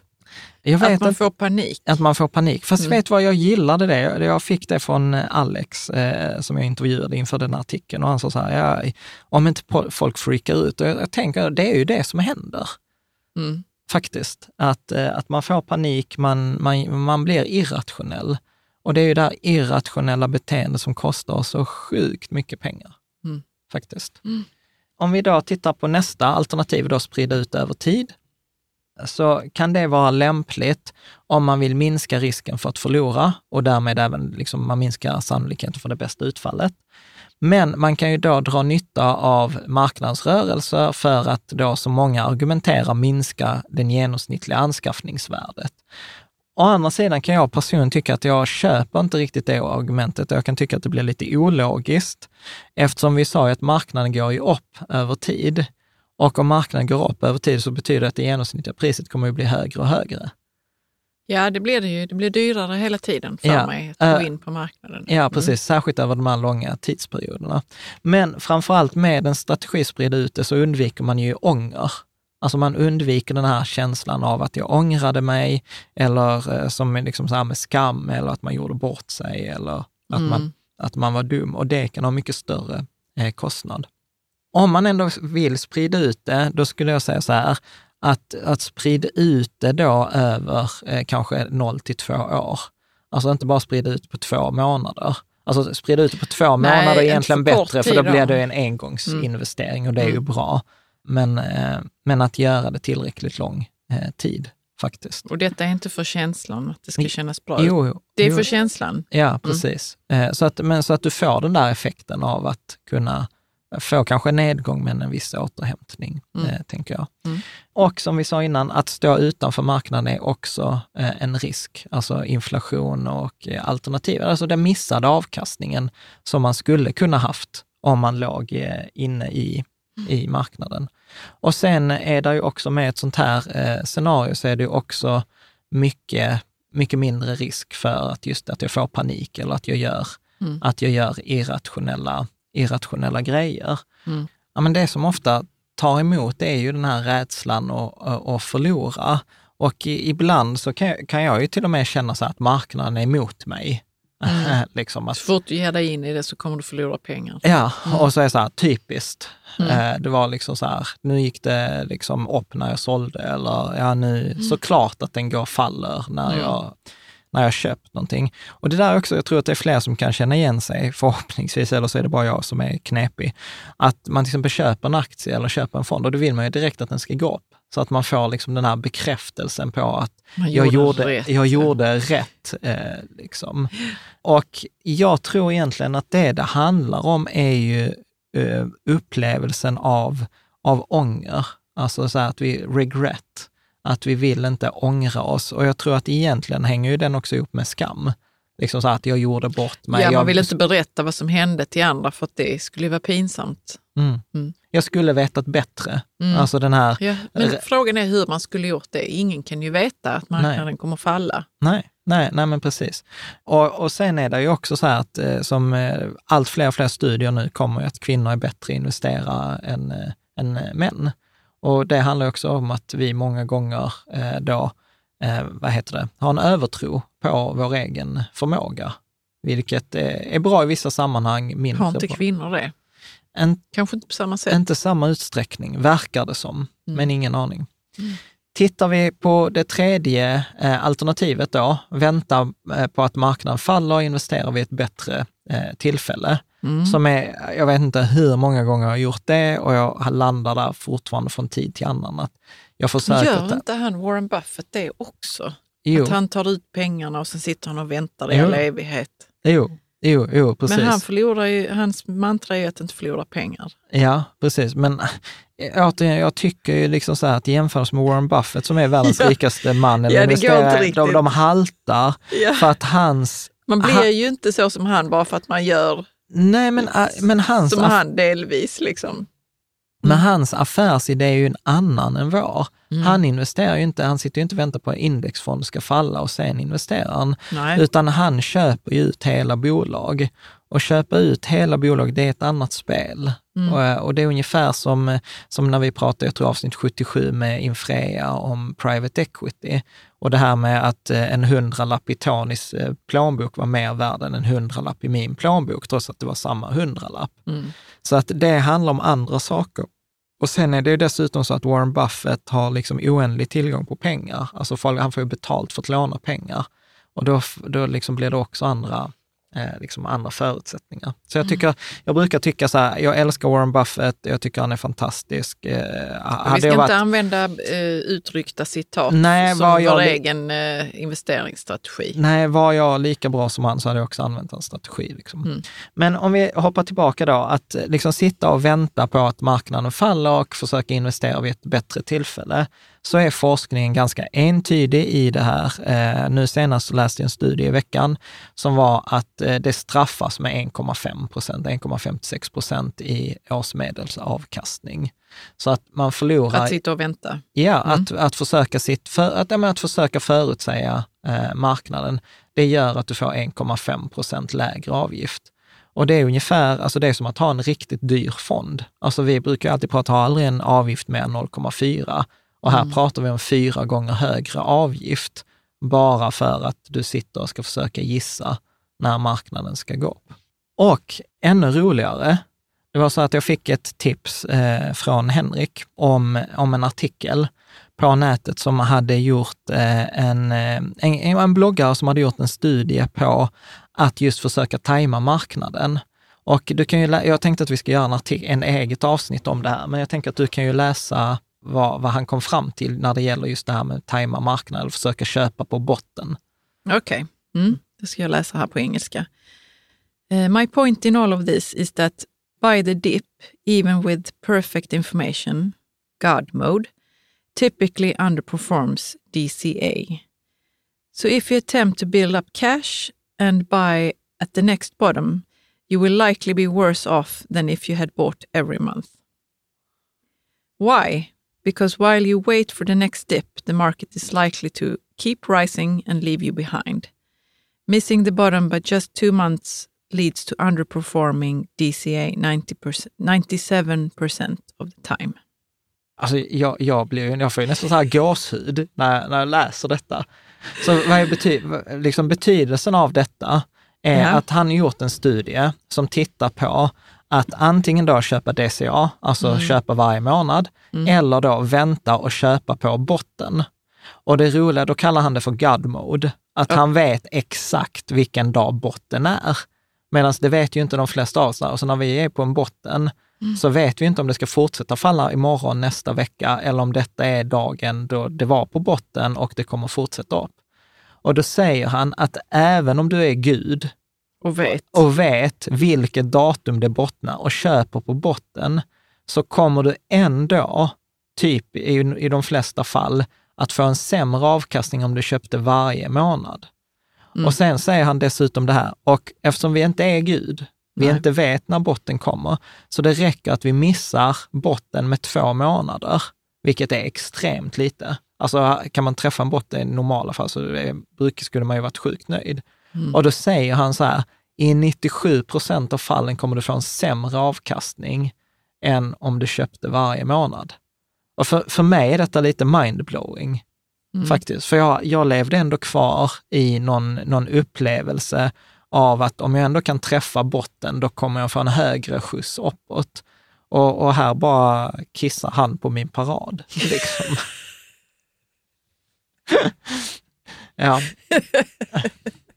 Jag vet Att man inte, får panik. att man får panik. Fast Mm. vet vad, jag gillade det. Jag- fick det från eh, Alex, eh, som jag intervjuade inför den artikeln. Och han sa så här, ja, om inte folk freakar ut. Och jag, jag tänker, det är ju det som händer. Mm. faktiskt. Att, eh, att man får panik, man, man, man blir irrationell. Och det är ju det här irrationella beteende som kostar oss så sjukt mycket pengar. Mm. Faktiskt. Mm. Om vi då tittar på nästa alternativ, då sprida ut över tid, så kan det vara lämpligt om man vill minska risken för att förlora och därmed även liksom man minskar sannolikheten för det bästa utfallet. Men man kan ju då dra nytta av marknadsrörelser för att då, som många argumenterar, minska den genomsnittliga anskaffningsvärdet. Å andra sidan kan jag personligen tycka att jag köper inte riktigt det argumentet. Jag kan tycka att det blir lite ologiskt eftersom vi sa ju att marknaden går ju upp över tid. Och om marknaden går upp över tid så betyder det att det genomsnittliga priset kommer att bli högre och högre. Ja, det blir det ju. Det blir dyrare hela tiden för Ja, mig att gå eh, in på marknaden. Ja, precis. Särskilt över de här långa tidsperioderna. Men framförallt med en strategi sprida ut det så undviker man ju ånger. Alltså man undviker den här känslan av att jag ångrade mig eller eh, som är liksom så här med skam eller att man gjorde bort sig eller att Mm. man att man var dum och det kan ha mycket större eh, kostnad. Om man ändå vill sprida ut det, då skulle jag säga så här, att, att sprida ut det då över eh, kanske 0 till 2 år. Alltså inte bara sprida ut på två månader. Alltså sprida ut det på två Nej, månader är egentligen bättre, för då blir det en engångsinvestering och det är ju Mm. bra. Men, eh, men att göra det tillräckligt lång eh, tid faktiskt. Och detta är inte för känslan, att det ska kännas bra. Jo, jo, det är jo. för känslan. Ja, precis. Eh, Så, att, men så att du får den där effekten av att kunna få kanske nedgång men en viss återhämtning, eh, tänker jag. Mm. Och som vi sa innan, att stå utanför marknaden är också en risk, alltså inflation och alternativ, alltså den missade avkastningen som man skulle kunna haft om man låg inne i, i marknaden. Och sen är det ju också med ett sånt här eh, scenario så är det ju också mycket, mycket mindre risk för att just att jag får panik eller att jag gör, Mm. att jag gör irrationella, irrationella grejer. Mm. Ja, men det som ofta tar emot är ju den här rädslan att, förlora. Och i, ibland så kan, jag- kan jag ju till och med känna så att marknaden är emot mig. [LAUGHS] liksom att, Så fort du ger dig in i det så kommer du förlora pengar. Ja, och så är det så här typiskt. Mm. Eh, Det var liksom så här, nu gick det liksom upp när jag sålde eller ja nu, såklart att den går och faller när Mm. jag när jag köpt någonting. Och det där också, jag tror att det är fler som kan känna igen sig, förhoppningsvis, eller så är det bara jag som är knepig. Att man till exempel köper en aktie eller köper en fond och då vill man ju direkt att den ska gå upp. Så att man får liksom den här bekräftelsen på att Man jag gjorde rätt. jag gjorde [LAUGHS] rätt. Eh, liksom. Och jag tror egentligen att det det handlar om är ju eh, upplevelsen av, av ånger. Alltså så att vi regret, att vi vill inte ångra oss. Och jag tror att egentligen hänger ju den också ihop med skam. Liksom så att jag gjorde bort mig. ja, man jag, vill inte berätta vad som hände till andra för att det skulle vara pinsamt. mm. Mm. jag skulle vetat bättre. Mm. Alltså den här, Ja, men frågan är hur man skulle gjort det. Ingen kan ju veta att marknaden kommer falla. Nej, nej, nej men precis. Och, och sen är det ju också så här att eh, som eh, allt fler och fler studier nu kommer att kvinnor är bättre investerare än, eh, än män. Och det handlar också om att vi många gånger då, eh, vad heter det, har en övertro på vår egen förmåga. Vilket är bra i vissa sammanhang, mindre Har inte bra. kvinnor det? En, Kanske inte på samma sätt. inte samma utsträckning, verkar det som, Mm. men ingen aning. Tittar vi på det tredje eh, alternativet då, vänta eh, på att marknaden faller och investera vid ett bättre eh, tillfälle. Mm. Som är, jag vet inte hur många gånger jag har gjort det och jag landar där fortfarande från tid till annan. Att jag försöker... Gör inte han Warren Buffett det också? jo, Att han tar ut pengarna och sen sitter han och väntar i Jo. all evighet. jo, jo, jo, precis. Men han förlorar ju, hans mantra är att inte förlora pengar. Ja, precis. Men äh, återigen, jag tycker ju liksom så här att i jämförelse med Warren Buffett som är världens [LAUGHS] Ja. rikaste man, eller Ja, investerare, de, de haltar Ja. för att hans... Man blir Han- ju inte så som han bara för att man gör Nej, men, äh, men hans som han delvis. Liksom. Men hans affärsidé är ju en annan än vår. Mm. Han investerar ju inte, han sitter ju inte och väntar på att en indexfond ska falla och sen investerar han. Nej. Utan han köper ju ut hela bolag. Och köpa ut hela bolag, det är ett annat spel. Mm. Och, eh, och det är ungefär som, som när vi pratade, jag tror avsnitt 77 med Infrea om private equity. Och det här med att eh, en hundralapp i Tonys eh, plånbok var mer värd än en hundralapp i min plånbok, trots att det var samma hundralapp. Mm. Så att det handlar om andra saker. Och sen är det ju dessutom så att Warren Buffett har liksom oändlig tillgång på pengar. Alltså folk, han får ju betalt för att låna pengar. Och då, då liksom blir det också andra, eh, liksom andra förutsättningar. Så jag, tycker, jag brukar tycka så här, jag älskar Warren Buffett, jag tycker han är fantastisk. Eh, Vi ska jag inte varit- använda eh, utryckta citat Nej, som vad vår jag li- egen eh, investeringsstrategi. Nej, var jag lika bra som han så hade jag också använt en strategi. Liksom. Mm. Men om vi hoppar tillbaka då, att eh, liksom sitta och vänta på att marknaden faller och försöka investera vid ett bättre tillfälle, så är forskningen ganska entydig i det här. Eh, nu senast läste jag en studie i veckan som var att eh, det straffas med 1,5 procent, 1,56 procent i årsmedelsavkastning. Så att man förlorar... Att sitta och vänta. Ja, att, att, försöka sitt för, att, ja, att försöka förutsäga eh, marknaden, det gör att du får 1,5 procent lägre avgift. Och det är ungefär, alltså det är som att ha en riktigt dyr fond. Alltså vi brukar alltid prata, ha aldrig en avgift än 0,4. Och här pratar vi om fyra gånger högre avgift, bara för att du sitter och ska försöka gissa när marknaden ska gå upp. Och ännu roligare, det var så att jag fick ett tips eh, från Henrik om, om en artikel på nätet som hade gjort eh, en, eh, en, en bloggare som hade gjort en studie på att just försöka tajma marknaden. Och du kan ju, jag tänkte att vi ska göra en, artikel, en eget avsnitt om det här, men jag tänker att du kan ju läsa vad, vad han kom fram till när det gäller just det här med tajma marknaden och försöka köpa på botten. Okej, okay. mm, det ska jag läsa här på engelska. Uh, my point in all of this is that by the dip, even with perfect information, God mode, typically underperforms DCA. So if you attempt to build up cash and buy at the next bottom, you will likely be worse off than if you had bought every month. Why? Because while you wait for the next dip, the market is likely to keep rising and leave you behind. Missing the bottom by just two months leads to underperforming DCA 90%, 97% of the time. Alltså jag, jag, blir, jag får ju nästan så här gåshud när, när jag läser detta. Så vad är bety, liksom betydelsen av detta är ja. att han gjort en studie som tittar på att antingen då köpa DCA, alltså mm. köpa varje månad, mm. eller då vänta och köpa på botten. Och det roliga, då kallar han det för God mode, att ja. han vet exakt vilken dag botten är. Medan det vet ju inte de flesta av oss. Och så när vi är på en botten mm. så vet vi inte om det ska fortsätta falla imorgon, nästa vecka, eller om detta är dagen då det var på botten och det kommer fortsätta upp. Och då säger han att även om du är Gud och vet, och vet vilket datum det bottnar och köper på botten, så kommer du ändå, typ i, i de flesta fall, att få en sämre avkastning om du köpte varje månad. Mm. Och sen säger han dessutom det här, och eftersom vi inte är Gud, vi Nej. inte vet när botten kommer, så det räcker att vi missar botten med två månader, vilket är extremt lite. Alltså kan man träffa en botten i normala fall så är, skulle man ju varit sjukt nöjd. Mm. Och då säger han så här, i 97 procent av fallen kommer du få en sämre avkastning än om du köpte varje månad. Och för, för mig är detta lite mindblowing. Mm. Faktiskt, för jag, jag levde ändå kvar i någon, någon upplevelse av att om jag ändå kan träffa botten, då kommer jag få en högre skjuts uppåt. Och, och här bara kissar han på min parad. [LAUGHS] Liksom. [LAUGHS] ja. [LAUGHS]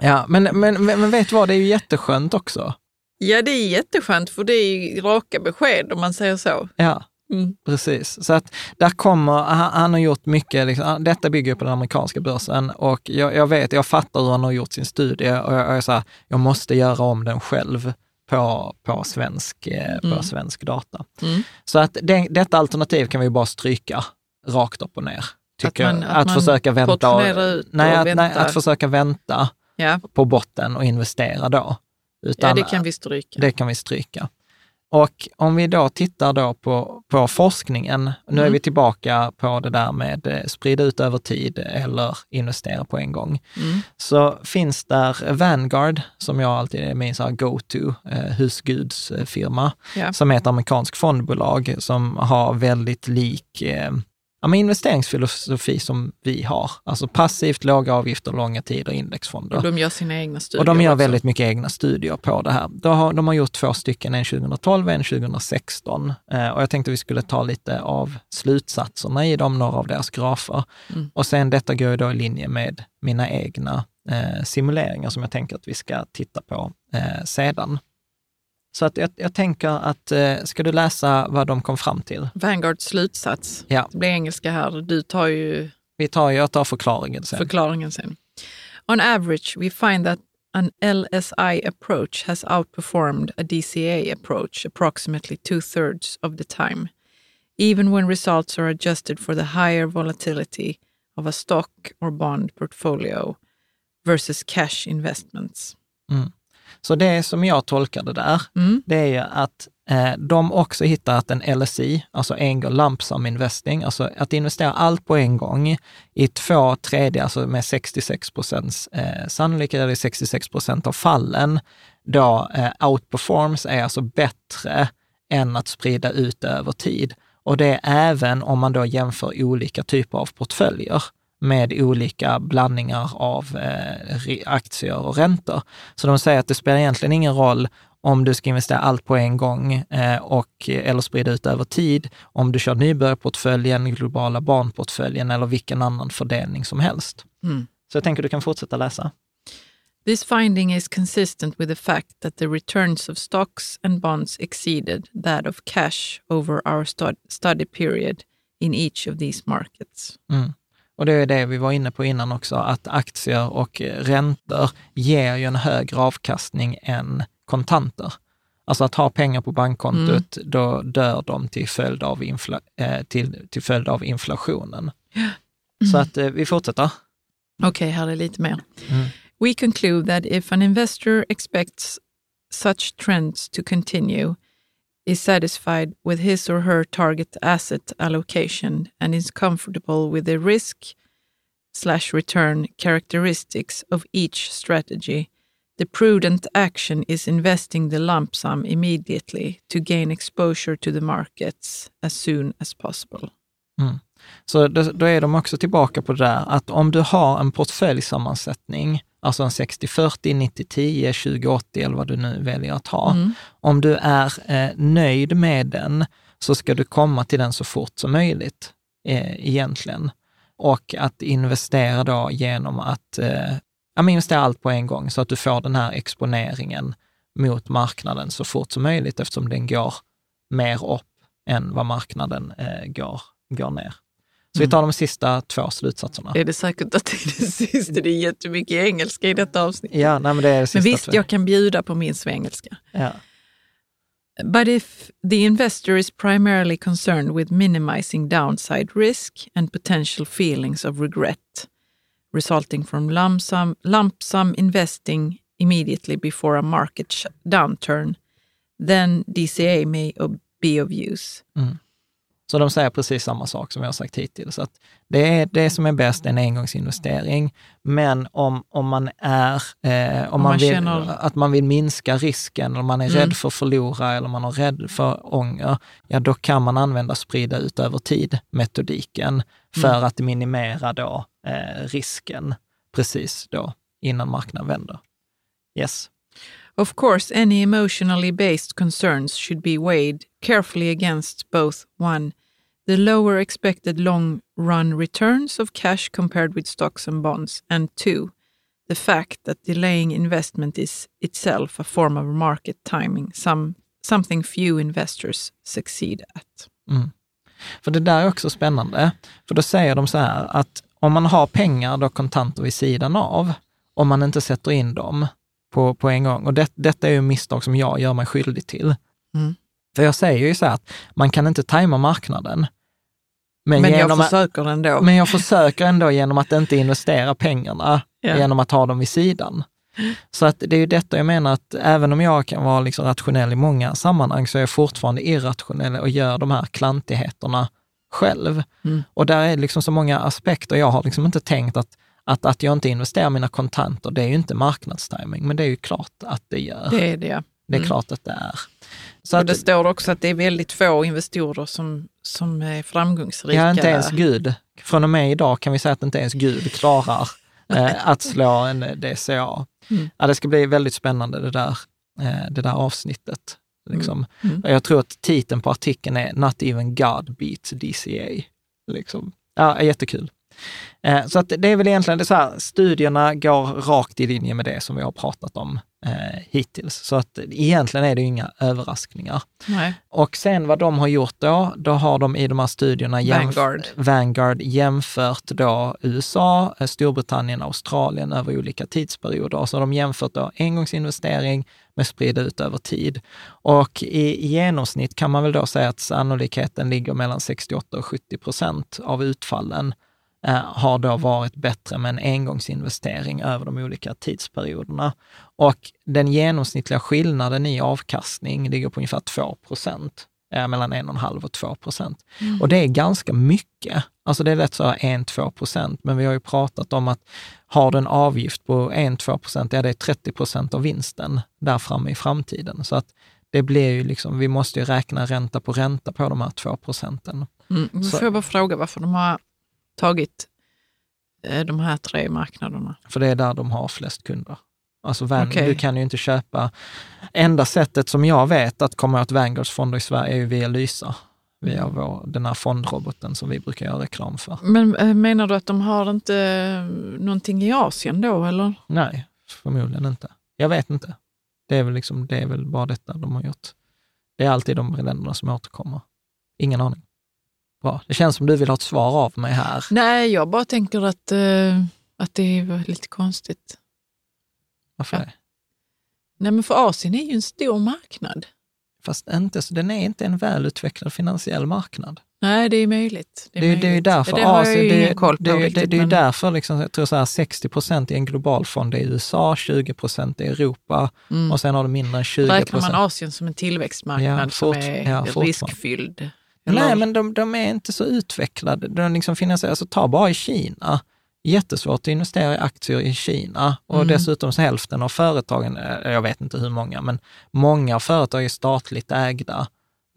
ja, men, men, men vet du vad, det är ju jätteskönt också. Ja, det är jätteskönt, för det är raka besked om man säger så. Ja. Mm. Precis, så att där kommer, han, har gjort mycket, liksom, detta bygger på den amerikanska börsen och jag, jag, vet, jag fattar hur han har gjort sin studie och jag, jag så här, jag måste göra om den själv på, på, svensk, eh, mm. på svensk data. Mm. Så att det, detta alternativ kan vi bara stryka rakt upp och ner. Tycker att, man, att, att man försöka vänta. Och, nej, att, nej, att försöka vänta ja. på botten och investera då. Utan, ja, det kan vi stryka. Det kan vi stryka. Och om vi då tittar då på, på forskningen, mm. nu är mm. vi tillbaka på det där med eh, sprida ut över tid eller investera på en gång, mm. så finns där Vanguard, som jag alltid är min go-to eh, husgudsfirma, yeah. som är ett amerikanskt fondbolag som har väldigt lik eh, ja, men investeringsfilosofi som vi har. Alltså passivt, låga avgifter, långa tider, indexfonder. Och de gör sina egna studier Och de gör också. väldigt mycket egna studier på det här. De har, de har gjort två stycken, en 2012 och en 2016. Eh, och jag tänkte vi skulle ta lite av slutsatserna i dem, några av deras grafer. Mm. Och sen detta går ju då i linje med mina egna eh, simuleringar som jag tänker att vi ska titta på eh, sedan. Så att jag, jag tänker att, eh, ska du läsa vad de kom fram till? Vanguards slutsats. Ja. Det blir engelska här. Du tar ju... Vi tar, jag tar förklaringen sen. Förklaringen sen. On average, we find that an LSI approach has outperformed a DCA approach approximately two-thirds of the time, even when results are adjusted for the higher volatility of a stock or bond portfolio versus cash investments. Mm. Så det som jag tolkade där, mm. det är ju att eh, de också hittat en LSI, alltså en lump sum investing, alltså att investera allt på en gång i två tredje, alltså med 66 procents eh, sannolikhet, eller 66 procent av fallen, då eh, outperforms är alltså bättre än att sprida ut över tid. Och det är även om man då jämför olika typer av portföljer. Med olika blandningar av eh, aktier och räntor. Så de säger att det spelar egentligen ingen roll om du ska investera allt på en gång eh, och, eller sprida ut över tid, om du kör nybörjarportföljen, globala barnportföljen eller vilken annan fördelning som helst. Mm. Så jag tänker du kan fortsätta läsa. This finding is consistent with the fact that the returns of stocks and bonds exceeded that of cash over our study period in each of these markets. Mm. Och det är det vi var inne på innan också, att aktier och räntor ger ju en högre avkastning än kontanter. Alltså att ha pengar på bankkontot, mm. då dör de till följd av, infla, eh, till, till följd av inflationen. Mm. Så att eh, vi fortsätter. Okej, okay, här är lite mer. Mm. We conclude that if an investor expects such trends to continue, is satisfied with his or her target asset allocation, and is comfortable with the risk slash return characteristics of each strategy, the prudent action is investing the lump sum immediately to gain exposure to the markets as soon as possible. Mm. Så då, då, är de också tillbaka på det där att om du har en portföljsammansättning, alltså en 60-40, 90-10, 20-80 eller vad du nu väljer att ha. Mm. Om du är eh, nöjd med den så ska du komma till den så fort som möjligt eh, egentligen. Och att investera då genom att eh, investera allt på en gång så att du får den här exponeringen mot marknaden så fort som möjligt eftersom den går mer upp än vad marknaden eh, går, går ner. Så vi tar de sista två slutsatserna. Är det säkert att det är det sista? Det är jättemycket engelska i detta avsnitt. Ja, nej, men det är det Men visst, två. jag kan bjuda på min svengelska. Ja. But if the investor is primarily concerned with minimizing downside risk and potential feelings of regret resulting from lump sum, lump sum investing immediately before a market downturn, then DCA may be of use. Mm. Så de säger precis samma sak som jag har sagt hittills. Att det är det som är bäst, en engångsinvestering. Men om, om man är, eh, om, om, man, vill, känner... att man vill minska risken, eller man är mm. rädd för att förlora eller man är rädd för ånger, ja då kan man använda sprida ut över tid-metodiken för mm. att minimera då eh, risken precis då innan marknaden vänder. Yes. Of course, any emotionally based concerns should be weighed carefully against both one, the lower expected long run returns of cash compared with stocks and bonds, and two, the fact that delaying investment is itself a form of market timing, some, something few investors succeed at. Mm. För det där är också spännande, för då säger de så här att om man har pengar, då kontanter vid sidan av, om man inte sätter in dem på, på en gång. Och det, detta är ju misstag som jag gör mig skyldig till. Mm. För jag säger ju så här att man kan inte tajma marknaden. Men, men jag försöker ändå. Men jag försöker ändå genom att inte investera pengarna, ja. genom att ha dem vid sidan. Så att det är ju detta jag menar att även om jag kan vara liksom rationell i många sammanhang så är jag fortfarande irrationell och gör de här klantigheterna själv. Mm. Och där är liksom så många aspekter. Jag har liksom inte tänkt att, att, att jag inte investerar mina kontanter, det är ju inte marknadstiming, men det är ju klart att det gör. Det är det. Mm. Det är mm. klart att det är. Så och det står också att det är väldigt få investorer som, som är framgångsrika. Ja, inte ens Gud. Från och med idag kan vi säga att inte ens Gud klarar [LAUGHS] eh, att slå en DCA. Mm. Ja, det ska bli väldigt spännande det där, eh, det där avsnittet. Liksom. Mm. Mm. Jag tror att titeln på artikeln är Not even God beats DCA. Liksom. Ja, jättekul. Eh, så att det är väl egentligen det så här, studierna går rakt i linje med det som vi har pratat om eh, hittills. Så att egentligen är det inga överraskningar. Nej. Och sen vad de har gjort då, då har de i de här studierna jämf Vanguard. Vanguard jämfört då USA, eh, Storbritannien, Australien över olika tidsperioder. Så har de jämfört då engångsinvestering med spridda ut över tid. Och i, i genomsnitt kan man väl då säga att sannolikheten ligger mellan 68 och 70 procent av utfallen Eh, har då varit bättre med en engångsinvestering över de olika tidsperioderna. Och den genomsnittliga skillnaden i avkastning ligger på ungefär 2 procent, eh, mellan 1,5 och 2 procent. Mm. Och det är ganska mycket. Alltså det är lätt så 1-2 procent, men vi har ju pratat om att har du en avgift på 1-2 procent, ja det är 30 procent av vinsten där framme i framtiden. Så att det blir ju liksom, vi måste ju räkna ränta på ränta på de här 2 procenten. Mm. Får jag bara fråga varför de har tagit eh, de här tre marknaderna? För det är där de har flest kunder. Alltså Van, Okej. du kan ju inte köpa... Enda sättet som jag vet att komma åt Vanguards fonder i Sverige är ju via Lysa. Via vår, den här fondroboten som vi brukar göra reklam för. Men eh, menar du att de har inte eh, någonting i Asien då, eller? Nej, förmodligen inte. Jag vet inte. Det är väl, liksom, det är väl bara detta de har gjort. Det är alltid de länderna som återkommer. Ingen aning. Bra. Det känns som du vill ha ett svar av mig här. Nej, jag bara tänker att, eh, att det är lite konstigt. Varför Ja. det? Nej, men för Asien är ju en stor marknad. Fast inte, så den är inte en välutvecklad finansiell marknad. Nej, det är möjligt. Det är, det är ju möjligt. därför det Asien, det, koll på det, det, riktigt, det är ju men- därför liksom, jag tror så här 60 procent i en global fond är i USA, 20 procent i Europa Mm. och sen har du mindre än 20% Räknar procent. man Asien som en tillväxtmarknad Ja, som fort- är ja, fortfarande. Nej, men de, de är inte så utvecklade. De liksom finns, alltså, ta bara i Kina. Jättesvårt att investera i aktier i Kina och Mm. dessutom så hälften av företagen, eh, jag vet inte hur många, men många företag är statligt ägda.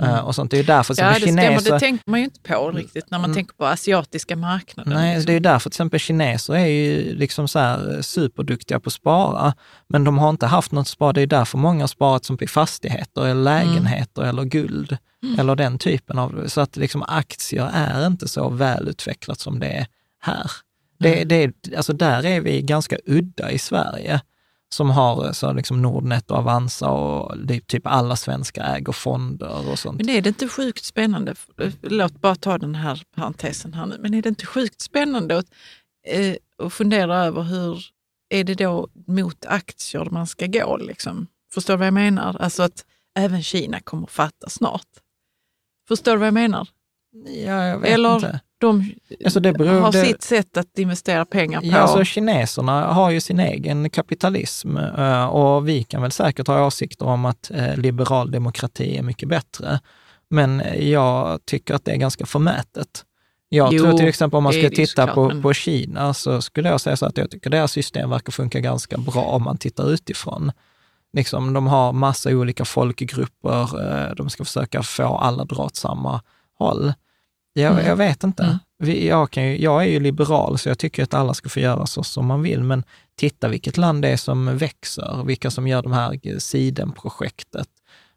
Eh, Och sånt. Det är ju därför Mm. Ja, det exempel stämmer. kineser, Det tänker man ju inte på riktigt när man Mm. tänker på asiatiska marknaden. Nej, liksom. det är ju därför till exempel kineser är ju liksom så här superduktiga på att spara, men de har inte haft något spar. Det är därför många har sparat som i fastigheter eller lägenheter eller guld eller den typen av, så att liksom aktier är inte så välutvecklat som det är här. Det, det, är- alltså där är vi ganska udda i Sverige som har så liksom Nordnet och Avanza och det är typ alla svenska äger fonder och sånt. Men är det inte sjukt spännande, låt bara ta den här parentesen här nu, men är det inte sjukt spännande att, eh, att fundera över hur är det då mot aktier man ska gå? Liksom? Förstår du vad jag menar? Alltså att även Kina kommer fatta snart. Förstår du vad jag menar? Ja, jag vet Eller inte. De Alltså beror- har det- sitt sätt att investera pengar på. Ja, alltså kineserna har ju sin egen kapitalism eh, och vi kan väl säkert ha åsikter om att eh, liberal demokrati är mycket bättre. Men jag tycker att det är ganska förmätet. Jag Jo, tror till exempel om man ska titta på, men- på Kina så skulle jag säga så att jag tycker deras system verkar funka ganska bra om man tittar utifrån. Liksom, de har massa olika folkgrupper, eh, de ska försöka få alla att dra åt samma håll. Jag, Mm. jag vet inte. Mm. Vi, jag, kan ju, jag är ju liberal, så jag tycker att alla ska få göra så som man vill, men titta vilket land det är som växer, vilka som gör de här Sidenprojektet,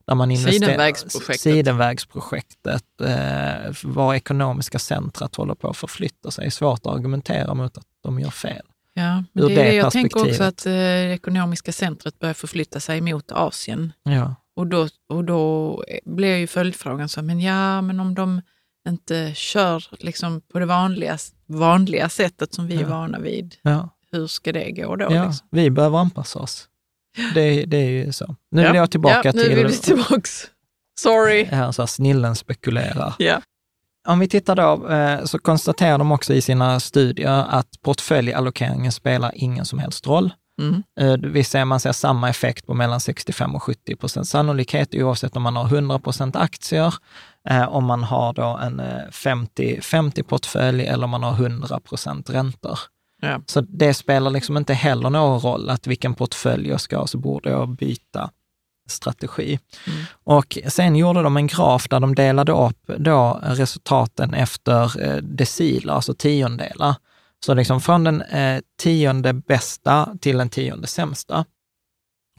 där man investerar- Sidenvägsprojektet. Sidenvägsprojektet, eh, var ekonomiska centrat håller på att förflytta sig. Svårt att argumentera mot att de gör fel. Ja, men ur det är det det jag tänker också att eh, det ekonomiska centret börjar förflytta sig mot Asien. Ja. Och då, och då blir ju följdfrågan så, men ja, men om de inte kör liksom på det vanliga, vanliga sättet som vi är Ja. vana vid, Ja. hur ska det gå då? Ja, liksom? vi behöver anpassa oss. Det, det är ju så. Nu Ja. vill jag tillbaka ja, nu till... vill vi tillbaks. Sorry. Här så här, snillen spekulerar. Ja. Om vi tittar då, eh, så konstaterar de också i sina studier att portföljallokeringen spelar ingen som helst roll. Mm. Eh, Vi ser, man ser samma effekt på mellan 65 och 70 procent sannolikhet oavsett om man har 100 procent aktier, eh, om man har då en eh, 50, 50 portfölj eller om man har 100 procent räntor. Ja. Så det spelar liksom inte heller någon roll att vilken portfölj jag ska ha, så borde jag byta strategi. Mm. Och sen gjorde de en graf där de delade upp då resultaten efter eh, deciler, alltså tiondelar. Så liksom från den eh, tionde bästa till den tionde sämsta.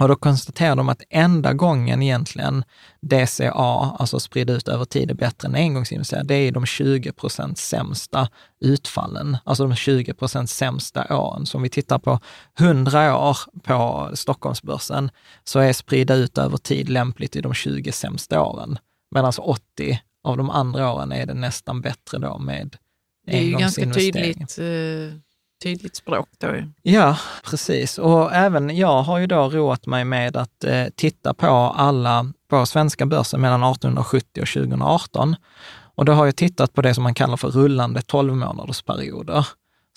Och då konstaterar de att enda gången egentligen DCA, alltså spridd ut över tid, är bättre än engångsinvesteringar, det är de 20 procent sämsta utfallen, alltså de 20 procent sämsta åren. Så om vi tittar på 100 år på Stockholmsbörsen, så är spridda ut över tid lämpligt i de 20 sämsta åren. Medan 80 av de andra åren är det nästan bättre då med det är ju ganska tydligt, eh, tydligt språk då. Ja, precis. Och även jag har ju då roat mig med att eh, titta på alla på svenska börsen mellan 1870 och 2018. Och då har jag tittat på det som man kallar för rullande 12 månadersperioder.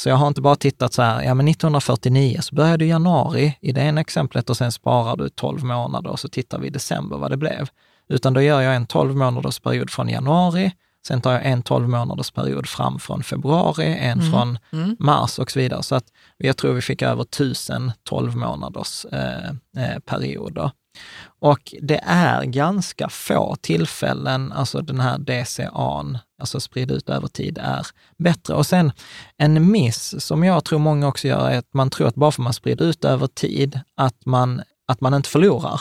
Så jag har inte bara tittat så här, ja men 1949 så började du januari i det ena exemplet och sen sparar du 12 månader och så tittar vi i december vad det blev. Utan då gör jag en 12 månadersperiod från januari, sen tar jag en 12 månadersperiod fram från februari, en från Mm. mars och så vidare. Så att jag tror vi fick över 1000 12 månaders eh, eh, perioder. Och det är ganska få tillfällen, alltså den här DCAn, alltså sprida ut över tid, är bättre. Och sen en miss som jag tror många också gör är att man tror att bara för man sprider ut över tid, att man, att man inte förlorar.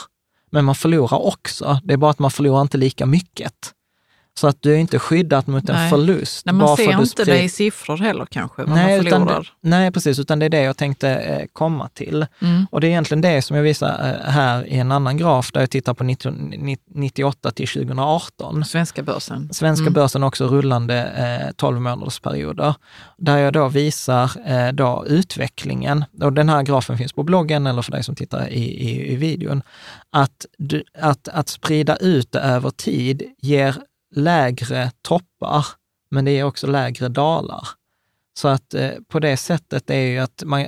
Men man förlorar också. Det är bara att man förlorar inte lika mycket. Så att du är inte skyddad mot en Nej. förlust. Nej, man ser inte det i siffror heller kanske, vad Nej, man utan förlorar. det, nej, precis, utan det är det jag tänkte eh, komma till. Mm. Och det är egentligen det som jag visar eh, här i en annan graf, där jag tittar på 19, 98 till 2018. Svenska börsen. Svenska Mm. börsen också rullande eh, 12 månadersperioder, där jag då visar eh, då utvecklingen. Och den här grafen finns på bloggen eller för dig som tittar i, i, i videon. Att, du, att, att sprida ut det över tid ger lägre toppar, men det ger också lägre dalar. Så att eh, på det sättet är ju att man,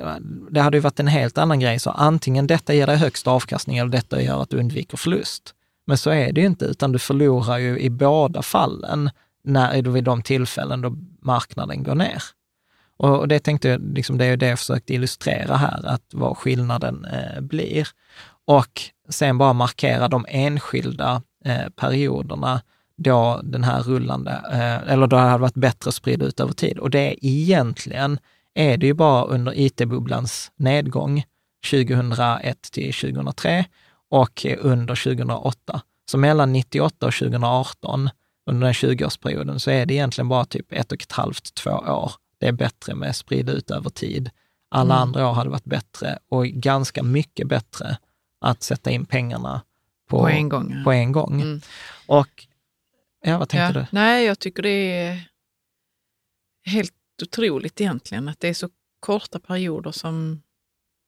det hade ju varit en helt annan grej, så antingen detta ger dig högst avkastning eller detta gör att du undviker förlust. Men så är det ju inte, utan du förlorar ju i båda fallen när, vid de tillfällen då marknaden går ner. Och, det tänkte jag, liksom det är ju det jag försökte illustrera här, att vad skillnaden eh, blir. Och sen bara markera de enskilda eh, perioderna då den här rullande, eh, eller då det hade varit bättre att sprida ut över tid. Och det är egentligen, är det ju bara under IT-bubblans nedgång 2001 till 2003 och under 2008. Så mellan 98 och 2018, under den 20-årsperioden, så är det egentligen bara typ ett och ett halvt, två år. Det är bättre med sprida ut över tid. Alla Mm. andra år hade varit bättre och ganska mycket bättre att sätta in pengarna på, På en gång. På en gång. Mm. Och, ja vad tänkte Ja. du? Nej, jag tycker det är helt otroligt egentligen att det är så korta perioder som,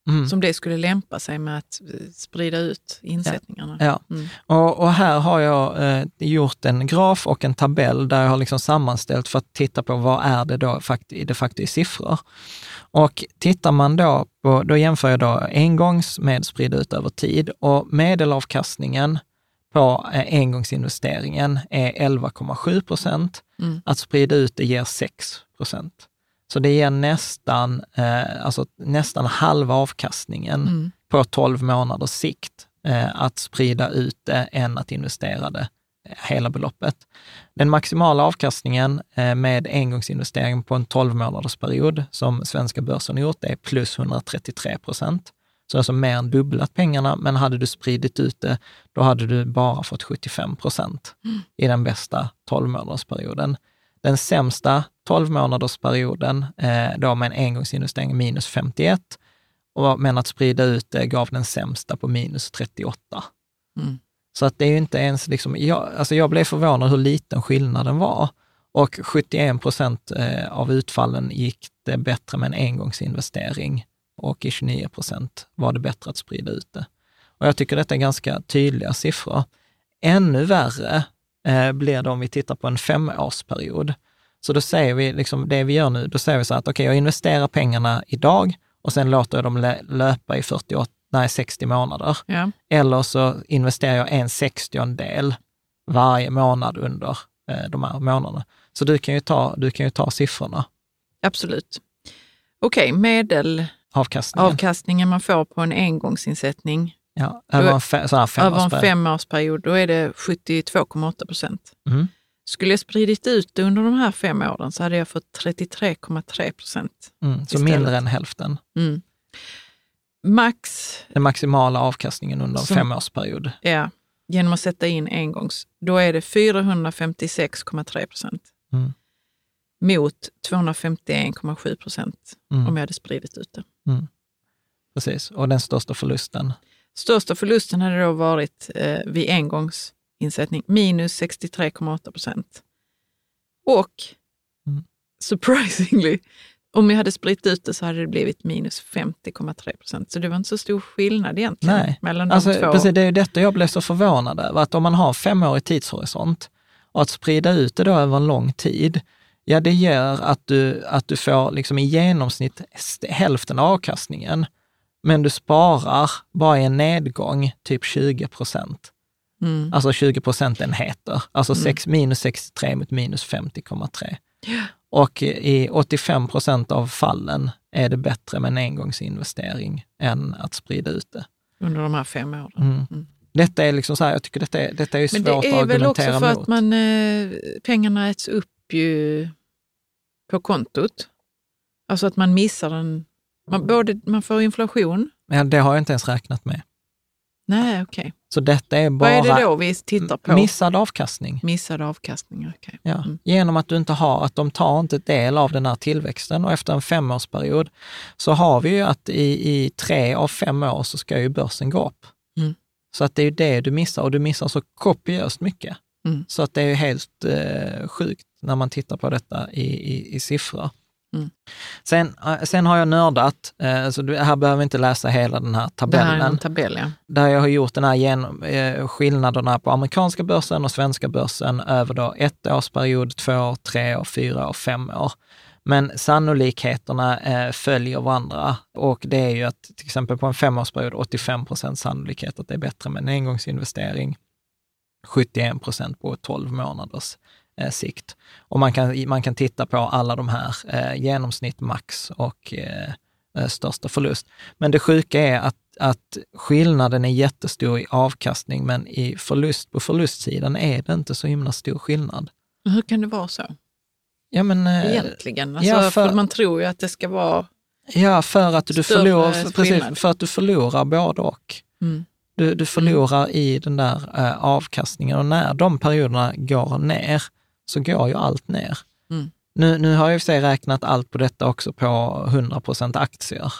Mm. som det skulle lämpa sig med att eh, sprida ut insättningarna. Ja. Mm. Och, och här har jag eh, gjort en graf och en tabell där jag har liksom sammanställt för att titta på vad är det då fakt- de facto i siffror. Och tittar man då på, då jämför jag då engångs med sprida ut över tid och medelavkastningen på eh, engångsinvesteringen är 11,7 procent. Mm. Att sprida ut det ger 6 procent. Så det ger nästan, eh, alltså nästan halva avkastningen Mm. på 12 månaders sikt eh, att sprida ut det än att investera det eh, hela beloppet. Den maximala avkastningen eh, med engångsinvestering på en 12 månaders period som svenska börsen har gjort är plus 133 procent. Så alltså mer än dubblat pengarna, men hade du spridit ut det, då hade du bara fått 75 procent i den bästa 12 månadersperioden. Den sämsta 12 månadersperioden, eh, då med en engångsinvestering minus 51, och, men att sprida ut det gav den sämsta på minus 38. Mm. Så att det är ju inte ens, liksom, jag, alltså jag blev förvånad hur liten skillnaden var. Och 71 procent eh, av utfallen gick det bättre med en engångsinvestering och i 29 procent var det bättre att sprida ut det. Och jag tycker detta är ganska tydliga siffror. Ännu värre eh, blir det om vi tittar på en femårsperiod. Så då säger vi, liksom det vi gör nu, då säger vi så att okej, jag investerar pengarna idag och sen låter jag dem löpa i 48, nej, 60 månader. Ja. Eller så investerar jag en sextiondel varje månad under eh, de här månaderna. Så du kan ju ta, du kan ju ta siffrorna, Absolut. Okej, medelavkastningen avkastningen. man får på en engångsinsättning Ja, över en fe, sån här över en femårsperiod. då är det 72,8 procent. Mm. Skulle jag spridit ut det under de här fem åren så hade jag fått 33,3 procent. Mm, så mindre än hälften. Mm. Max, Den maximala avkastningen under en Som- femårsperiod. ja, genom att sätta in engångs, då är det 456,3 procent. Mm. Mot 251,7 procent Mm. om jag hade spridit ut det. Precis, och den största förlusten. Största förlusten hade då varit eh, vid engångsinsättning, minus 63,8 procent. Och Mm. surprisingly, om jag hade spritt ut det så hade det blivit minus 50,3 procent. Så det var inte så stor skillnad egentligen Nej, mellan de Alltså, två. precis, det är ju detta jag blev så förvånad över, att om man har femårig tidshorisont och att sprida ut det då över en lång tid, ja det gör att du, att du får liksom i genomsnitt hälften av avkastningen, men du sparar bara i en nedgång typ 20 procent. Mm. Alltså 20 procentenheter. Alltså sex, minus 63 mot minus 50,3. Och i 85 procent av fallen är det bättre med en engångsinvestering än att sprida ut det. Under de här fem åren. Mm. Mm. Detta är liksom så här, jag tycker detta är, detta är svårt Men det är att väl också argumentera för mot. att man, eh, pengarna äts upp ju på kontot. Alltså att man missar den. Man, både, man får inflation. Ja, det har jag inte ens räknat med. Nej, okej. Så detta är Vad bara är det då vi tittar på? missad avkastning. Missad avkastning, okej. Ja. Mm. Genom att du inte har, att de tar inte del av den här tillväxten och efter en femårsperiod så har vi ju att i, i tre av fem år så ska ju börsen gå upp. Mm. Så att det är ju det du missar och du missar så kopiöst mycket. Mm. Så att det är ju helt eh, sjukt när man tittar på detta i, i, i siffror. Mm. Sen, eh, sen har jag nördat, eh, så du, här behöver vi inte läsa hela den här Det tabellen här är en tabell, ja. där jag har gjort den här genom, eh, skillnaderna på amerikanska börsen och svenska börsen över då ett årsperiod, två år, tre år, fyra år, fem år. Men sannolikheterna eh, följer varandra och det är ju att till exempel på en femårsperiod 85 procent sannolikhet att det är bättre med en engångsinvestering. 71 procent på 12 månaders eh, sikt. Och man kan, man kan titta på alla de här, eh, genomsnitt, max och eh, eh, största förlust. Men det sjuka är att, att skillnaden är jättestor i avkastning, men i förlust på förlustsidan är det inte så himla stor skillnad. Hur kan det vara så Ja, men, eh, egentligen? Alltså, ja, för... för- man tror ju att det ska vara... ja, för att du förlorar, för, precis, för att du förlorar både och. Mm. Du, du förlorar i den där eh, avkastningen och när de perioderna går ner så går ju allt ner. Mm. Nu, nu har jag i och för sig räknat allt på detta också på 100% aktier.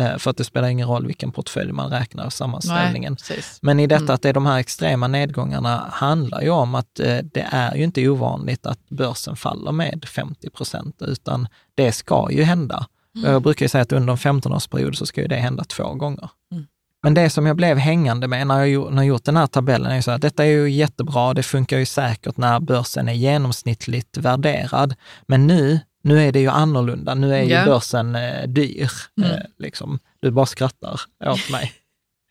Eh, för att det spelar ingen roll vilken portfölj man räknar sammanställningen. Nej. Men i detta Mm. att det är de här extrema nedgångarna handlar ju om att eh, det är ju inte ovanligt att börsen faller med 50 procent, utan det ska ju hända. Mm. Jag brukar ju säga att under en 15-årsperiod så ska ju det hända två gånger. Mm. Men det som jag blev hängande med när jag, när jag gjort den här tabellen är ju så att detta är ju jättebra, det funkar ju säkert när börsen är genomsnittligt värderad. Men nu, nu är det ju annorlunda. Nu är ju Ja. börsen eh, dyr. Mm. Eh, liksom. Du bara skrattar åt mig.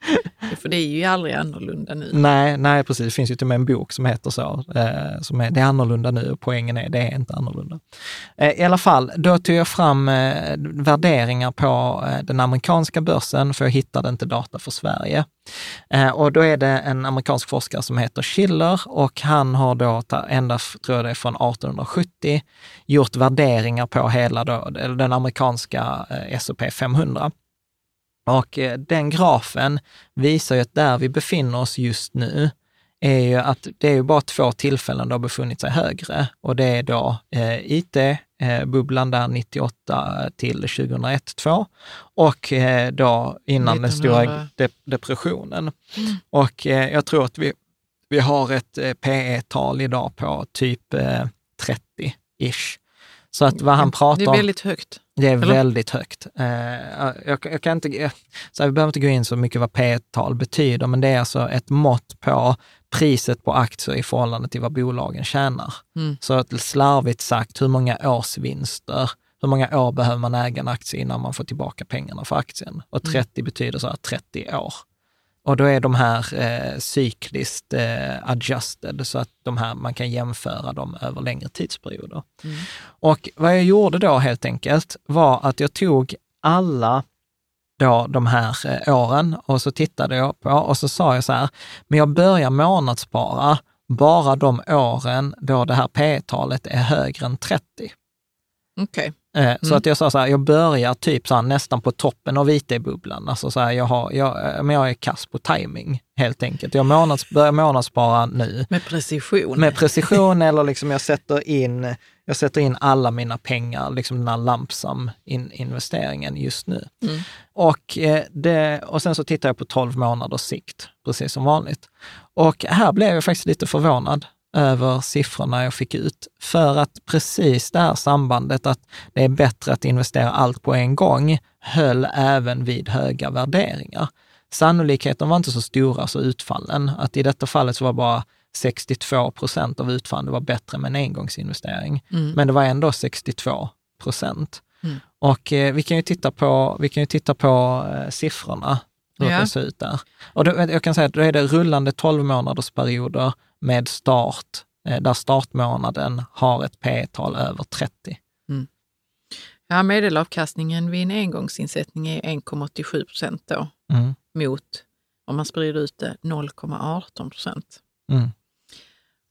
[LAUGHS] För det är ju aldrig annorlunda nu. Nej, nej, precis. Det finns ju till och med en bok som heter så. Eh, som är, det är annorlunda nu och poängen är det är inte annorlunda. Eh, I alla fall, då tog jag fram eh, värderingar på eh, den amerikanska börsen, för jag hittade inte data för Sverige. Eh, och då är det en amerikansk forskare som heter Schiller och han har då, ta- ända tror jag det är från 1870, gjort värderingar på hela då, den amerikanska eh, S&P 500. Och eh, den grafen visar ju att där vi befinner oss just nu är ju att det är ju bara två tillfällen det har befunnit sig högre och det är då eh, IT-bubblan där 98 till 2001-2 och eh, då innan den stora 1900. de- depressionen. Och eh, jag tror att vi, vi har ett eh, PE-tal idag på typ eh, 30-ish. Så att vad han pratar Det är om... väldigt högt. Det är Eller? väldigt högt. Eh, jag, jag kan inte, så här, vi behöver inte gå in så mycket vad P-tal betyder, men det är alltså ett mått på priset på aktier i förhållande till vad bolagen tjänar. Mm. Så att slarvigt sagt, hur många årsvinster, hur många år behöver man äga en aktie innan man får tillbaka pengarna för aktien? Och 30 betyder så här 30 år. Och då är de här eh, cykliskt eh, adjusted, så att de här, man kan jämföra dem över längre tidsperioder. Och vad jag gjorde då helt enkelt var att jag tog alla då de här eh, åren och så tittade jag på och så sa jag så här, men jag börjar månadsspara bara de åren då det här P-talet är högre än 30. Okej. Eh, Så Mm. att jag sa så här, jag börjar typ så här, nästan på toppen av IT-bubblan. Alltså så här, jag, har, jag, eh, men jag är kass på timing helt enkelt. Jag månads, börjar månadsspara nu Med precision. med precision eller liksom jag sätter in, jag sätter in alla mina pengar, liksom den här lampsam in, investeringen just nu. Mm. Och, eh, det, och sen så tittar jag på 12 månaders sikt, precis som vanligt. Och här blev jag faktiskt lite förvånad över siffrorna jag fick ut. För att precis det här sambandet att det är bättre att investera allt på en gång höll även vid höga värderingar. Sannolikheten var inte så stora så utfallen, att i detta fallet så var bara 62 procent av utfallen var bättre med en engångsinvestering. Mm. Men det var ändå 62 procent. Mm. Och eh, vi kan ju titta på, vi kan ju titta på eh, siffrorna, hur Ja. det ser ut där. Och då, jag kan säga att då är det rullande 12 månaders perioder med start, eh, där startmånaden har ett P-tal över 30. Ja, medelavkastningen vid en engångsinsättning är 1,87 procent då Mm. mot Om man sprider ut det 0,18 procent. Mm.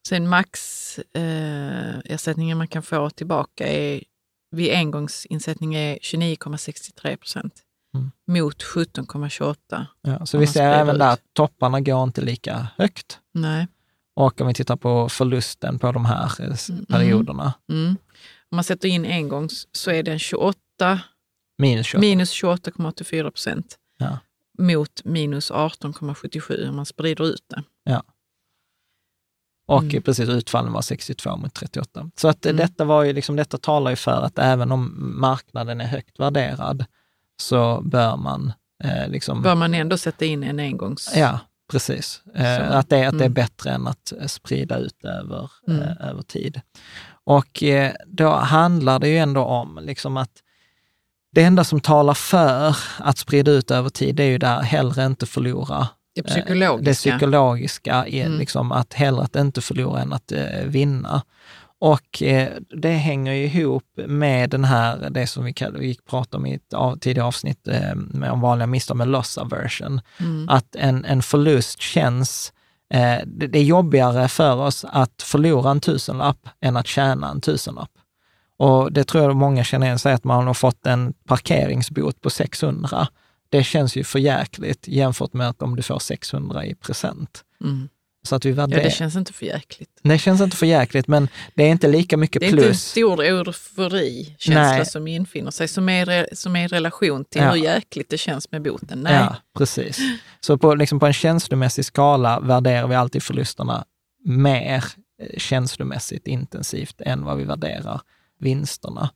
Sen max eh, man kan få tillbaka är vid engångsinsättning är 29,63 procent Mm. mot 17,28. Ja, så vi ser även ut. där att topparna går inte lika högt. Nej. Och om vi tittar på förlusten på de här eh, s- perioderna, Mm. Om man sätter in engångs så är den 28, minus 28. minus 28,84 procent Ja. mot minus 18,77 om man sprider ut det. Och Mm. precis, utfallen var 62 mot 38. Så att eh, Mm. detta, var ju liksom, detta talar ju för att även om marknaden är högt värderad så bör man eh, liksom... Bör man ändå sätta in en engångs... Ja, precis. Eh, att det, att det är mm. bättre än att eh, sprida ut över, Mm. eh, över tid. Och eh, då handlar det ju ändå om liksom att det enda som talar för att sprida ut över tid, det är ju där hellre inte förlora Det Eh, psykologiska. det psykologiska, är Mm. liksom att hellre att inte förlora än att eh, vinna. Och eh, det hänger ju ihop med den här, det som vi, kall- vi gick prata om i ett av, tidigare avsnitt eh, med, om vanliga misstag med loss aversion. Mm. Att en, en förlust känns, eh, det, det är jobbigare för oss att förlora en tusenlapp än att tjäna en tusenlapp. Och det tror jag många känner igen sig att man har fått en parkeringsbot på 600. Det känns ju för jäkligt jämfört med att om du får 600 i present. Mm. Så att vi Ja, värderar. det känns inte för jäkligt. det känns inte för jäkligt, men det är inte lika mycket Det är inte en plus. stor eufori-känsla som infinner sig, som är, som är i relation till Ja. hur jäkligt det känns med boten. Nej. Ja, precis. Så på, liksom på en känslomässig skala värderar vi alltid förlusterna mer eh, känslomässigt intensivt än vad vi värderar vinsterna.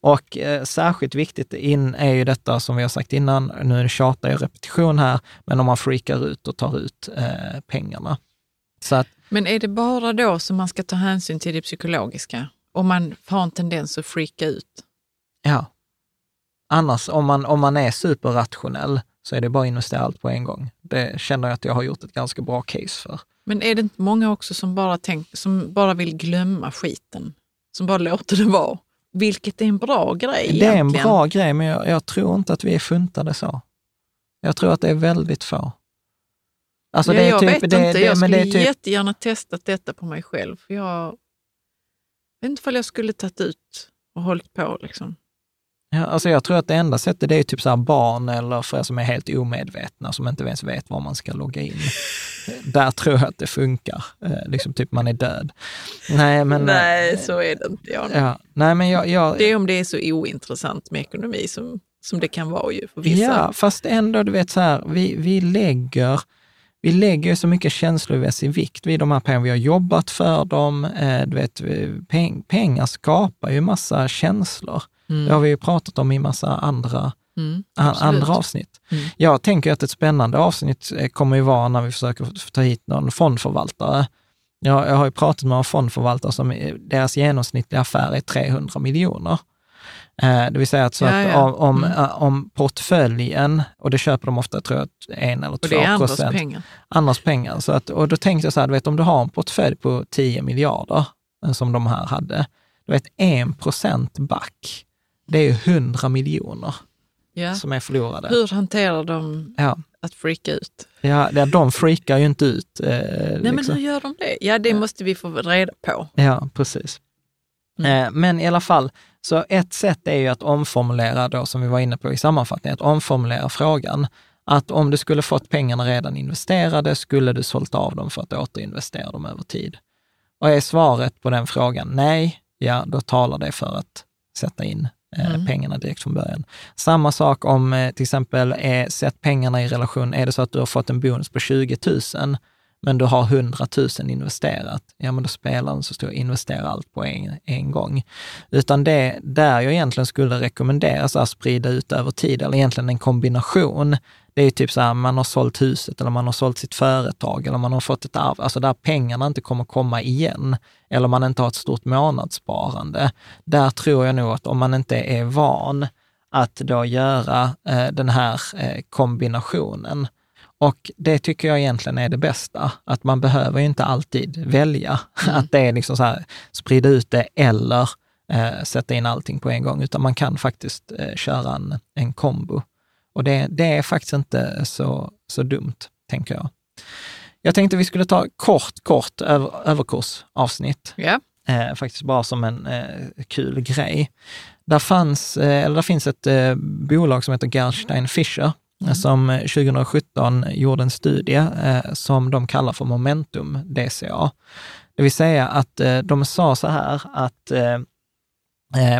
Och eh, särskilt viktigt in är ju detta som vi har sagt innan, nu är det tjata och repetition här, men om man freakar ut och tar ut eh, pengarna. Så att, Men är det bara då som man ska ta hänsyn till det psykologiska? Om man har en tendens att freaka ut? ja. Annars, om man, om man är superrationell, så är det bara att investera allt på en gång. Det känner jag att jag har gjort ett ganska bra case för. Men är det inte många också som bara, tänk, som bara vill glömma skiten? Som bara låter det vara? Vilket är en bra grej Det är en egentligen. bra grej, men jag, jag tror inte att vi är funtade så. Jag tror att det är väldigt få. Alltså ja, jag typ, vet det, inte, det, jag skulle det typ, jättegärna testat detta på mig själv. För jag vet inte ifall jag skulle tagit ut och hållit på. Liksom. ja, alltså jag tror att det enda sättet det är typ så barn eller för som är helt omedvetna, som inte ens vet var man ska logga in. [LAUGHS] Där tror jag att det funkar. Eh, liksom typ man är död. Nej, men... Nej, eh, så är det inte. Jag. Ja, nej, men jag, jag, Det är om det är så ointressant med ekonomi som, som det kan vara ju för vissa. Ja, fast ändå, du vet så här, vi, vi lägger vi lägger så mycket känslomässig vikt vid de här pengarna. Vi har jobbat för dem. Eh, du vet, peng, pengar skapar ju massa känslor. Mm. Det har vi ju pratat om i massa andra, Mm, a- andra avsnitt. Mm. Jag tänker att ett spännande avsnitt eh, kommer ju vara när vi försöker ta hit någon fondförvaltare. Jag, jag har ju pratat med några fondförvaltare som deras genomsnittliga affär är 300 miljoner. Eh, det vill säga att, så Ja, att om, Mm. eh, om portföljen, och det köper de ofta tror jag, en eller Och två det är andras procent, pengar. andras pengar. Så att, och då tänkte jag så här, du vet om du har en portfölj på 10 miljarder, eh, som de här hade, du vet en procent back, det är ju 100 miljoner Ja. som är förlorade. Hur hanterar de att freaka ut? ja, de freakar ju inte ut. Eh, Nej, men liksom. hur gör de det? Ja, det måste vi få reda på. Ja, precis. Mm. Eh, men i alla fall, så ett sätt är ju att omformulera då, som vi var inne på i sammanfattningen, att omformulera frågan. Att om du skulle fått pengarna redan investerade, skulle du sålt av dem för att återinvestera dem över tid? Och är svaret på den frågan nej, ja, då talar det för att sätta in eh, Mm. pengarna direkt från början. Samma sak om eh, till exempel, är, sätt pengarna i relation, är det så att du har fått en bonus på 20 000, men du har 100 000 investerat, ja men då spelar den så stor, investera allt på en, en gång. Utan det där jag egentligen skulle rekommendera så här, sprida ut över tid, eller egentligen en kombination, det är ju typ så här, man har sålt huset eller man har sålt sitt företag eller man har fått ett arv, alltså där pengarna inte kommer komma igen, eller man inte har ett stort månadssparande. Där tror jag nog att om man inte är van att då göra eh, den här eh, kombinationen, och det tycker jag egentligen är det bästa, att man behöver ju inte alltid välja att det är liksom så här, sprida ut det eller eh, sätta in allting på en gång, utan man kan faktiskt eh, köra en, en kombo. Och det, det är faktiskt inte så, så dumt, tänker jag. Jag tänkte vi skulle ta kort, kort över, överkursavsnitt. Ja. Eh, faktiskt bara som en eh, kul grej. Där, fanns, eh, eller där finns ett eh, bolag som heter Gerstein Fischer Mm. Mm. som eh, 2017 gjorde en studie eh, som de kallar för Momentum DCA. Det vill säga att eh, de sa så här att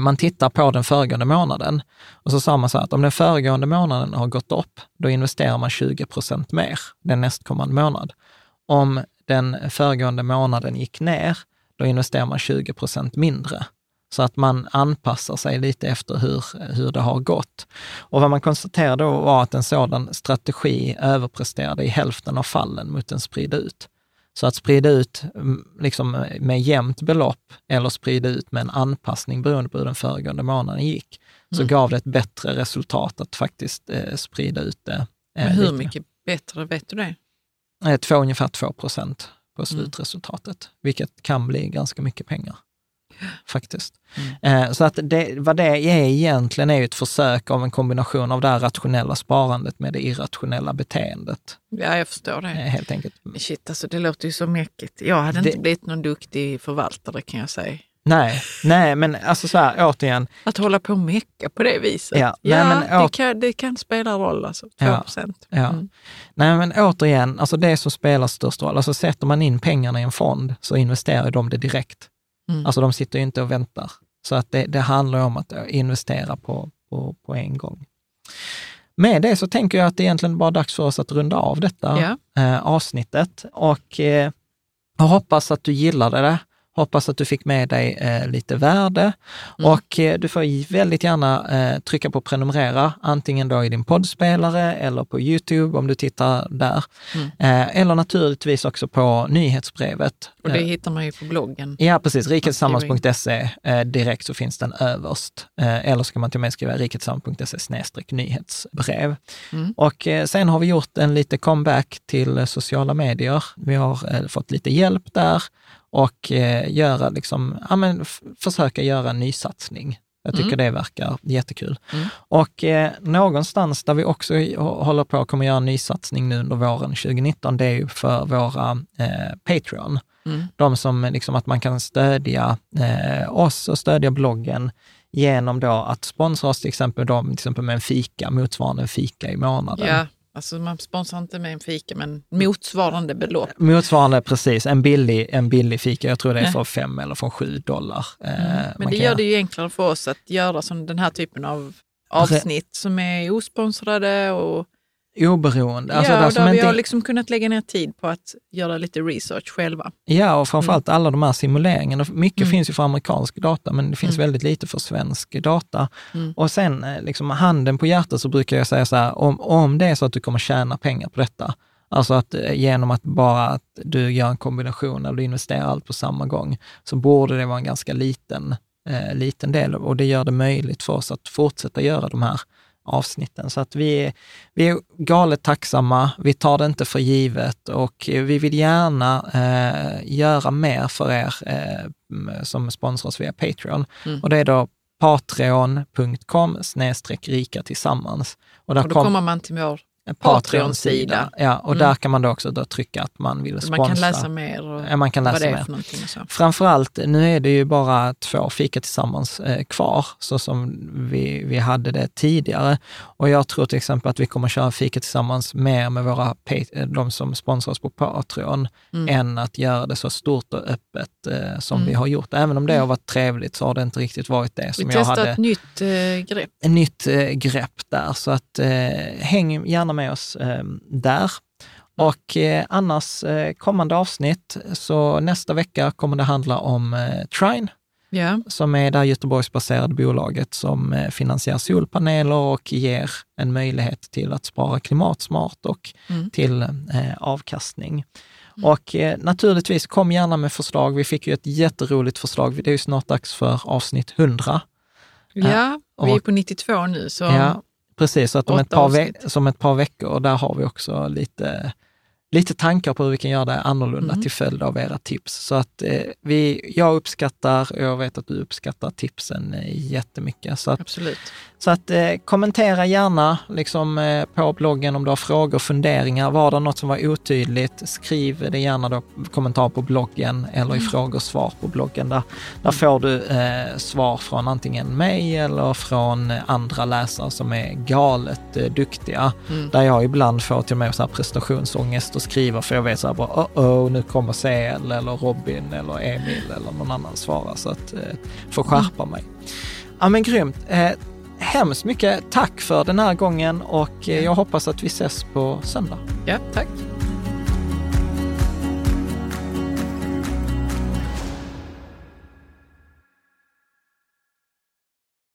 man tittar på den föregående månaden och så sa man så här att om den föregående månaden har gått upp, då investerar man 20 procent mer den nästkommande månad. Om den föregående månaden gick ner, då investerar man 20 procent mindre. Så att man anpassar sig lite efter hur, hur det har gått. Och vad man konstaterade då var att en sådan strategi överpresterade i hälften av fallen mot en sprida ut. Så att sprida ut mm, liksom med jämnt belopp eller sprida ut med en anpassning beroende på hur den föregående månaden gick, så Mm. gav det ett bättre resultat att faktiskt eh, sprida ut det. eh, Men hur lite. mycket bättre, vet du det? Eh, Två, ungefär 2 procent på slutresultatet, vilket kan bli ganska mycket pengar. Faktiskt. Eh, Så att det, vad det är egentligen är ett försök av en kombination av det här rationella sparandet med det irrationella beteendet, Ja, jag förstår eh, det. helt enkelt. Shit, alltså det låter ju så mäckigt. Jag hade Det- inte blivit någon duktig förvaltare kan jag säga. Nej, nej, men alltså så här, återigen, Att hålla på och mecka på det viset. Ja, Ja, nej, men det, kan, det kan spela roll alltså. 2 Ja, procent. Ja. Mm. Nej, men återigen, alltså det som spelar störst roll, alltså sätter man in pengarna i en fond så investerar de det direkt. Mm. Alltså de sitter ju inte och väntar. Så att det, det handlar om att investera på, på, på en gång. Med det så tänker jag att det är egentligen bara dags för oss att runda av detta eh, avsnittet och eh, jag hoppas att du gillade det. Hoppas att du fick med dig eh, lite värde Mm. och eh, du får väldigt gärna eh, trycka på prenumerera, antingen då i din poddspelare eller på Youtube om du tittar där. Mm. Eller naturligtvis också på nyhetsbrevet. Och det hittar man ju på bloggen. Ja, precis. Riketillsammans.se direkt så finns den överst. Eller så kan man till och med skriva riketillsammans.se snedstreck nyhetsbrev. Mm. Och sen har vi gjort en lite comeback till sociala medier. Vi har fått lite hjälp där och eh, göra liksom, ja, men, försöka göra en nysatsning. Jag tycker Mm. det verkar jättekul. Mm. Och eh, någonstans där vi också håller på att kommer göra en nysatsning nu under våren 2019, det är ju för våra eh, Patreon. Mm. De som liksom att man kan stödja eh, oss och stödja bloggen genom då att sponsra oss till exempel, då, till exempel med en fika, motsvarande en fika i månaden. Ja, alltså man sponsrar inte med en fika, men motsvarande belopp. Motsvarande precis, en billig, en billig fika, jag tror det är för fem eller från sju dollar. Eh, Mm. Men det gör det ju enklare för oss att göra som den här typen av avsnitt som är osponsrade och, Oberoende. Alltså ja, och där vi inte- har liksom kunnat lägga ner tid på att göra lite research själva. Ja, och framförallt alla de här simuleringarna. Mycket Mm. finns ju för amerikansk data, men det finns Mm. väldigt lite för svensk data. Mm. Och sen, eh, liksom handen på hjärtat, så brukar jag säga så här, om, om det är så att du kommer tjäna pengar på detta, alltså att eh, genom att bara att du gör en kombination eller du investerar allt på samma gång, så borde det vara en ganska liten, eh, liten del och det gör det möjligt för oss att fortsätta göra de här avsnitten. Så att vi, är- vi är galet tacksamma, vi tar det inte för givet och vi vill gärna eh, göra mer för er eh, som sponsrar oss via Patreon. Mm. Och det är då patreon.com rika tillsammans. Och där Och då kom- kommer man till vår Patreon-sida. Ja, och Mm. där kan man då också då trycka att man vill sponsra. man kan läsa mer och Ja, man kan läsa vad det är mer. för någonting. Och så. Framförallt, nu är det ju bara två fika tillsammans eh, kvar, så som vi, vi hade det tidigare. Och jag tror till exempel att vi kommer köra fika tillsammans mer med våra, eh, de som sponsrar oss på Patreon, Mm. än att göra det så stort och öppet eh, som Mm. vi har gjort. Även om det har varit trevligt så har det inte riktigt varit det som Vi jag testar hade ett nytt eh, grepp. ett nytt eh, grepp där. Så att eh, häng gärna med oss eh, där. Och eh, annars eh, kommande avsnitt, så nästa vecka kommer det handla om eh, Trine, Ja. som är det Göteborgsbaserade bolaget som eh, finansierar solpaneler och ger en möjlighet till att spara klimatsmart och Mm. till eh, avkastning. Och eh, naturligtvis, kom gärna med förslag. Vi fick ju ett jätteroligt förslag. Det är ju snart dags för avsnitt 100. ja, vi är och- på 92 nu. Så Ja, precis. Så att om ett, par som ett par veckor, där har vi också lite lite tankar på hur vi kan göra det annorlunda Mm. till följd av era tips. Så att eh, vi, jag uppskattar, och jag vet att du uppskattar tipsen eh, jättemycket. Så att, Absolut. så att eh, kommentera gärna liksom, eh, på bloggen om du har frågor, funderingar. Var det något som var otydligt, skriv det gärna då kommentar på bloggen eller i Mm. frågor och svar på bloggen. Där, där får du eh, svar från antingen mig eller från andra läsare som är galet eh, duktiga. Mm. Där jag ibland får till och med så här prestationsångest och skriver för jag vet så här bara oh, oh nu kommer CL eller Robin eller Emil eller någon annan svara så att eh, får skärpa mig. Ja men grymt. Eh, hemskt mycket tack för den här gången och eh, jag hoppas att vi ses på söndag. Ja, tack.